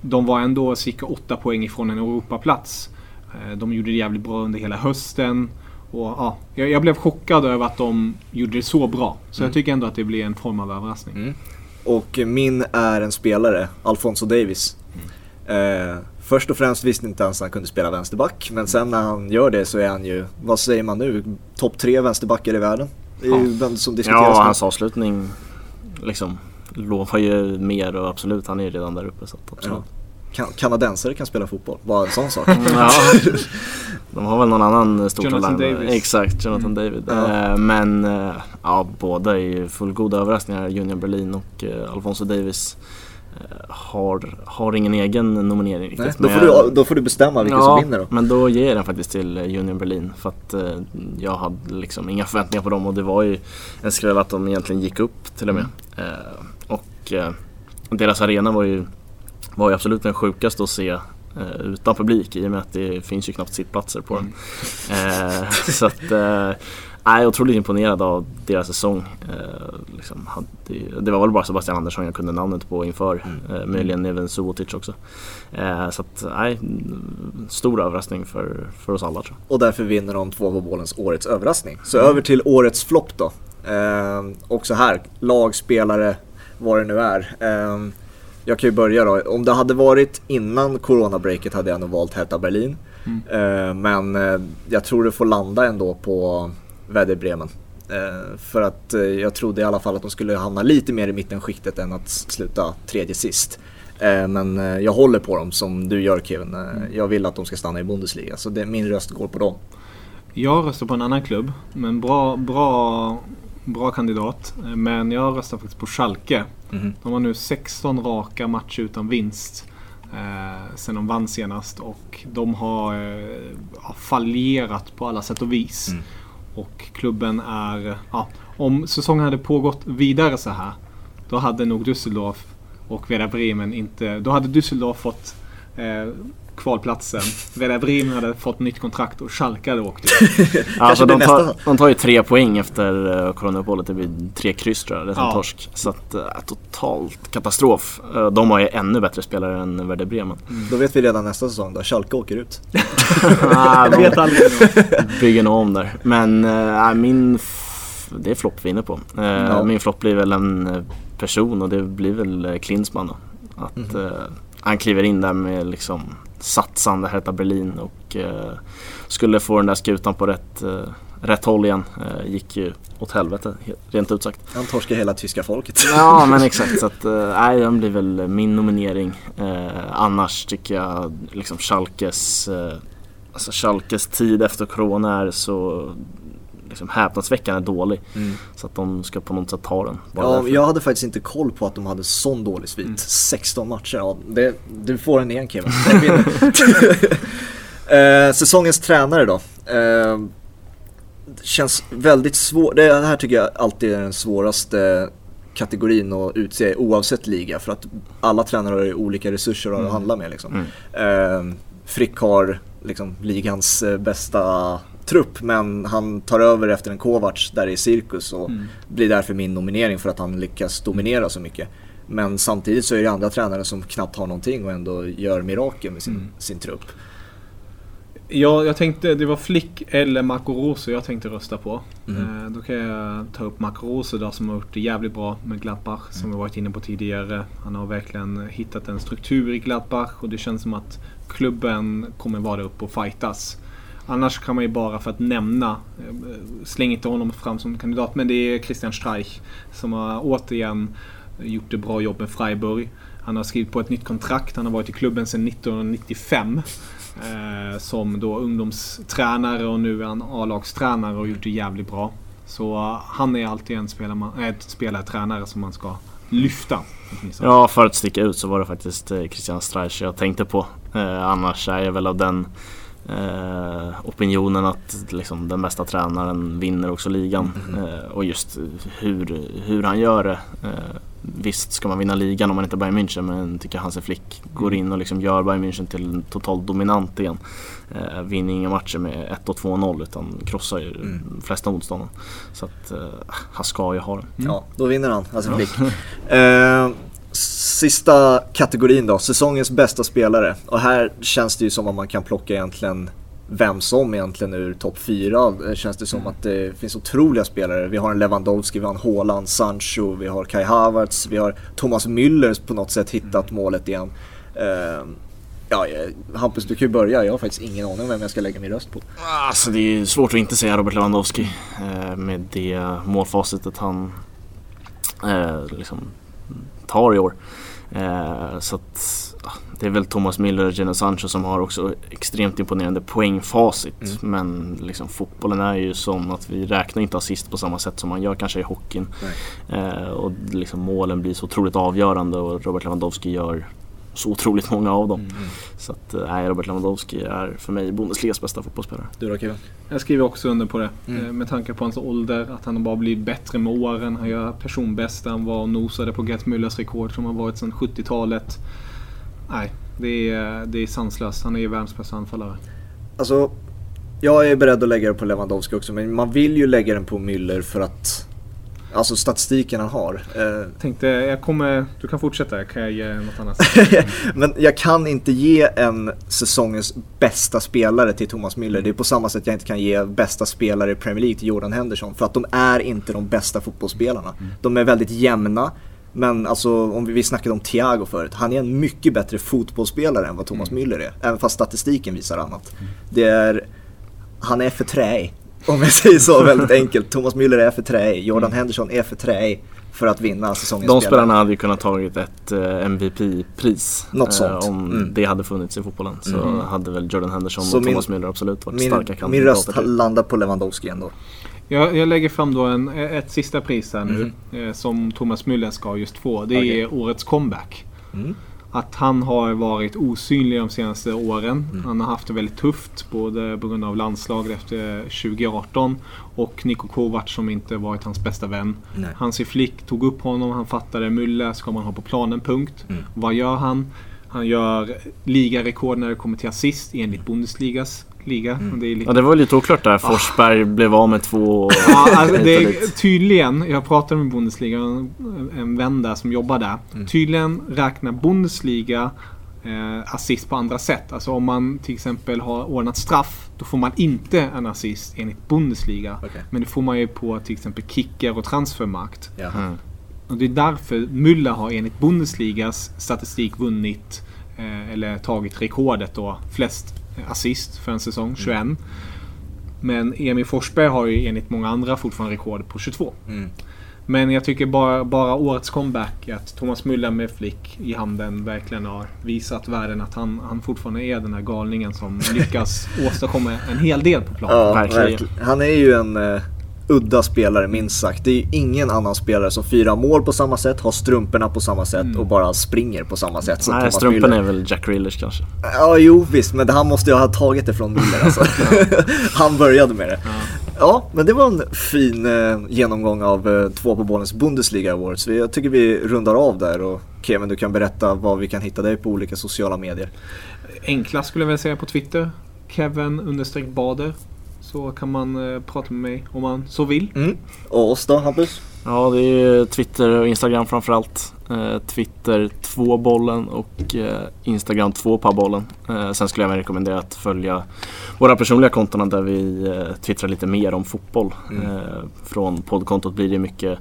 de var ändå cirka 8 poäng ifrån en Europaplats. Eh, de gjorde det jävligt bra under hela hösten. Och, ja, jag, blev chockad över att de gjorde det så bra. Så mm. jag tycker ändå att det blir en form av överraskning. Mm. Och min är en spelare, Alfonso Davis. Mm. Eh, först och främst visste inte ens att han kunde spela vänsterback. Men sen när han gör det så är han ju, vad säger man nu, topp tre vänsterbackar i världen. Det är ja. ju vem som diskuteras. Ja, hans avslutning liksom lovar ju mer och absolut, han är ju redan där uppe. Så absolut. Ja kan, kanadensare kan spela fotboll. Bara en sån sak. ja. [laughs] De har väl någon annan stor Jonathan talang. Davis. Exakt, Jonathan mm. David. Ja. Eh, men eh, ja, båda är ju fullgoda överraskningar. Union Berlin och eh, Alfonso Davis har, har ingen egen nominering riktigt. Nej, då, får du, då får du bestämma vilken ja, som vinner då. men då ger jag den faktiskt till Union Berlin. För att eh, jag hade liksom inga förväntningar på dem och det var ju en skräll att de egentligen gick upp till och med. Mm. Eh, och eh, deras arena var ju var ju absolut den sjukaste att se eh, utan publik i och med att det finns ju knappt sittplatser på den. Mm. [laughs] Eh, så att, eh, jag är otroligt imponerad av deras säsong. Eh, liksom, hade, det var väl bara Sebastian Andersson jag kunde namnet på inför. Mm. Eh, möjligen även Subotic också. Eh, så att, nej, stor överraskning för, för oss alla tror jag. Och därför vinner de två på bålens årets överraskning. Så mm. över till årets flopp då. Eh, också här, lag, spelare, vad det nu är. Jag kan ju börja då. Om det hade varit innan coronabreaket hade jag nog valt Hertha Berlin. Mm. Eh, men eh, jag tror det får landa ändå på Werder Bremen. Eh, för att jag trodde i alla fall att de skulle hamna lite mer i mittenskiktet än att sluta tredje sist. Men jag håller på dem som du gör Kevin. Mm. Jag vill att de ska stanna i Bundesliga så det, min röst går på dem. Jag röstar på en annan klubb. Men bra, bra, bra kandidat. Men jag röstar faktiskt på Schalke. Mm. De har nu 16 raka matcher utan vinst. Eh, sen de vann senast och de har eh, fallerat på alla sätt och vis. Mm. Och klubben är... Ja, om säsongen hade pågått vidare så här då hade nog Düsseldorf och Werder Bremen inte... Då hade Düsseldorf fått eh, kvalplatsen. Werder Bremen hade fått nytt kontrakt och Schalke hade åkt [laughs] alltså de, tar, de tar ju tre poäng efter uh, coronauppehållet. Det blir tre kryss tror jag. Det är ja. torsk. Så att, uh, totalt katastrof. Uh, de har ju ännu bättre spelare än Werder Bremen. Mm. Då vet vi redan nästa säsong då. Schalke åker ut. [laughs] ah, [laughs] vet aldrig. Bygger nog om där. Men uh, min... Det är flopp vi är inne på. Ja. Min flopp blir väl en person och det blir väl Klinsmann då. Att mm. han kliver in där med liksom satsande Hertha Berlin och eh, skulle få den där skutan på rätt, eh, rätt håll igen. Eh, gick ju åt helvete, rent ut sagt. Han torskar hela tyska folket. Ja men exakt, så att, nej, den blir väl min nominering. Annars tycker jag liksom Schalkes, alltså Schalkes tid efter Corona är så liksom häpnadsväckande dålig. Mm. Så att de ska på något sätt ta den. ja, jag hade faktiskt inte koll på att de hade sån dålig svit. Mm. 16 matcher, ja, det, du får en igen Kevin. [laughs] [laughs] eh, säsongens tränare då. Eh, känns väldigt svårt, det här tycker jag alltid är den svåraste kategorin att utse oavsett liga för att alla tränare har ju olika resurser att mm. handla med liksom. Mm. Eh, Frick har liksom ligans eh, bästa trupp men han tar över efter en Kovacs där är cirkus och mm. blir därför min nominering för att han lyckas dominera så mycket. Men samtidigt så är det andra tränare som knappt har någonting och ändå gör mirakel med sin, mm. sin trupp. Ja, jag tänkte det var Flick eller Marco Rose jag tänkte rösta på. Mm. Eh, då kan jag ta upp Marco Rose då, som har gjort det jävligt bra med Gladbach som mm. vi varit inne på tidigare. Han har verkligen hittat en struktur i Gladbach och det känns som att klubben kommer vara där uppe och fightas. Annars kan man ju bara för att nämna, eh, släng inte honom fram som kandidat, men det är Christian Streich som har återigen gjort ett bra jobb med Freiburg. Han har skrivit på ett nytt kontrakt, han har varit i klubben sedan 1995. Eh, som då ungdomstränare och nu är han A-lagstränare och gjort det jävligt bra. Så uh, han är alltid en spelare, äh, spelartränare som man ska lyfta. Ja, för att sticka ut så var det faktiskt eh, Christian Streich jag tänkte på. Eh, annars är jag väl av den eh, opinionen att liksom, den bästa tränaren vinner också ligan. Mm. Eh, och just hur, hur han gör det. Eh, visst ska man vinna ligan om man inte är Bayern München men tycker Hansi Flick går mm. in och liksom gör Bayern München till totalt dominant igen. Eh, vinner inga matcher med 1 och 2-0 utan krossar ju mm. de flesta motståndarna. Så att eh, han ska ju ha det. Mm. Ja, då vinner han, Hansi Flick. [laughs] eh, Sista kategorin då, säsongens bästa spelare. Och här känns det ju som att man kan plocka egentligen vem som egentligen ur topp 4 känns det som mm. att det finns otroliga spelare. Vi har en Lewandowski, vi har en Haaland, Sancho, vi har Kai Havertz, vi har Thomas Müller på något sätt hittat mm. målet igen. Uh, ja, Hampus du kan ju börja, jag har faktiskt ingen aning om vem jag ska lägga min röst på. Alltså det är svårt att inte säga Robert Lewandowski uh, med det målfacitet han uh, liksom tar i år. Eh, så att, det är väl Thomas Miller och Geno Sancho som har också extremt imponerande poängfacit. Mm. Men liksom, fotbollen är ju sån att vi räknar inte assist på samma sätt som man gör kanske i hockeyn. Eh, och liksom, målen blir så otroligt avgörande och Robert Lewandowski gör så otroligt många av dem. Mm. Så att, eh, nej, Robert Lewandowski är för mig Bundesligas bästa fotbollsspelare. Du då Kevin? Jag skriver också under på det. Mm. Eh, med tanke på hans ålder, att han bara blivit bättre med åren. Han gör personbästa, han var och nosade på Gert Müllers rekord som har varit sedan 70-talet. Nej, det är, det är sanslöst. Han är världens bästa anfallare. Alltså, jag är beredd att lägga det på Lewandowski också, men man vill ju lägga den på Müller för att Alltså statistiken han har. Eh, Tänkte, jag kommer, du kan fortsätta, kan jag ge något annat? [laughs] Men jag kan inte ge en säsongens bästa spelare till Thomas Müller. Det är på samma sätt jag inte kan ge bästa spelare i Premier League till Jordan Henderson. För att de är inte de bästa fotbollsspelarna. Mm. De är väldigt jämna. Men alltså om vi, vi snackade om Thiago förut, han är en mycket bättre fotbollsspelare än vad Thomas mm. Müller är. Även fast statistiken visar annat. Mm. Det är, han är för träig. Om jag säger så väldigt enkelt. Thomas Müller är för träig, Jordan mm. Henderson är för träig för att vinna säsongens De spelarna hade ju kunnat tagit ett eh, MVP-pris. Något sånt. Uh, om mm. det hade funnits i fotbollen så mm. hade väl Jordan Henderson så och min, Thomas Müller absolut varit min, starka kandidater. Min röst landar på Lewandowski ändå. Jag, jag lägger fram då en, ett sista pris här nu mm. eh, som Thomas Müller ska just få. Det okay. är årets comeback. Mm att han har varit osynlig de senaste åren. Mm. Han har haft det väldigt tufft både på grund av landslaget efter 2018 och Niko Kovac som inte varit hans bästa vän. Nej. Hansi Flick tog upp honom, han fattade Müller ska man ha på planen, punkt. Mm. Vad gör han? Han gör ligarekord när det kommer till assist enligt Bundesligas liga. Mm. Det, lite... ja, det var lite oklart där. Forsberg ah. blev av med två... [laughs] ja, alltså det är, tydligen, jag pratade med Bundesliga, en vän där som jobbar där. Mm. Tydligen räknar Bundesliga eh, assist på andra sätt. Alltså om man till exempel har ordnat straff, då får man inte en assist enligt Bundesliga. Okay. Men det får man ju på till exempel kicker och transfermarkt. Mm. Och det är därför Müller har enligt Bundesligas statistik vunnit eh, eller tagit rekordet då, flest assist för en säsong, 21. Mm. Men Emil Forsberg har ju enligt många andra fortfarande rekord på 22. Mm. Men jag tycker bara, bara årets comeback, att Thomas Müller med flick i handen verkligen har visat världen att han, han fortfarande är den här galningen som lyckas [laughs] åstadkomma en hel del på planen. Ja, verkligen. Han är ju en uh, udda spelare minst sagt. Det är ju ingen annan spelare som firar mål på samma sätt, har strumporna på samma sätt mm. och bara springer på samma sätt Nej, Thomas strumpen är väl Jack Reelers kanske? Ja, jo visst, men han måste ju ha tagit det från Müller alltså. [laughs] [laughs] han började med det. Ja. Ja, men det var en fin eh, genomgång av eh, två på bollens Bundesliga Awards. Jag tycker vi rundar av där och Kevin du kan berätta var vi kan hitta dig på olika sociala medier. Enklast skulle jag vilja säga på Twitter. Kevin understreck Bader. Så kan man eh, prata med mig om man så vill. Mm. Och oss då Hampus? Ja, det är Twitter och Instagram framförallt. Eh, Twitter 2 bollen och eh, Instagram 2 bollen. Eh, sen skulle jag även rekommendera att följa våra personliga konton där vi eh, twittrar lite mer om fotboll. Mm. Eh, från poddkontot blir det mycket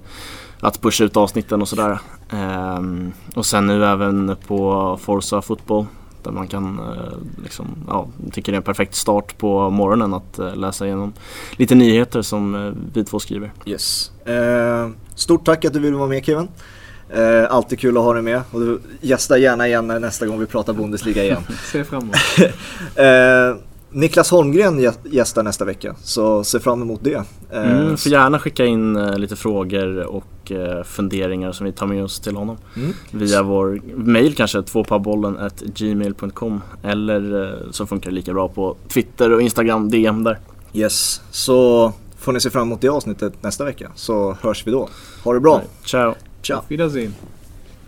att pusha ut avsnitten och sådär. Ehm, och sen nu även på Forza Fotboll där man kan, eh, liksom, ja, tycker det är en perfekt start på morgonen att eh, läsa igenom lite nyheter som eh, vi två skriver. Yes. Eh, stort tack att du ville vara med Kevin. Eh, alltid kul att ha dig med och du gästar gärna igen nästa gång vi pratar Bundesliga igen. [laughs] Se fram emot. [laughs] eh, Niklas Holmgren gästar nästa vecka, så se fram emot det. Mm, får gärna skicka in lite frågor och uh, funderingar som vi tar med oss till honom. Mm. Via vår mail kanske, tvåpabollen gmail.com eller uh, så funkar det lika bra på Twitter och Instagram, DM där. Yes, så får ni se fram emot det avsnittet nästa vecka så hörs vi då. Ha det bra! Ciao! Ciao! Auf Wiedersehen!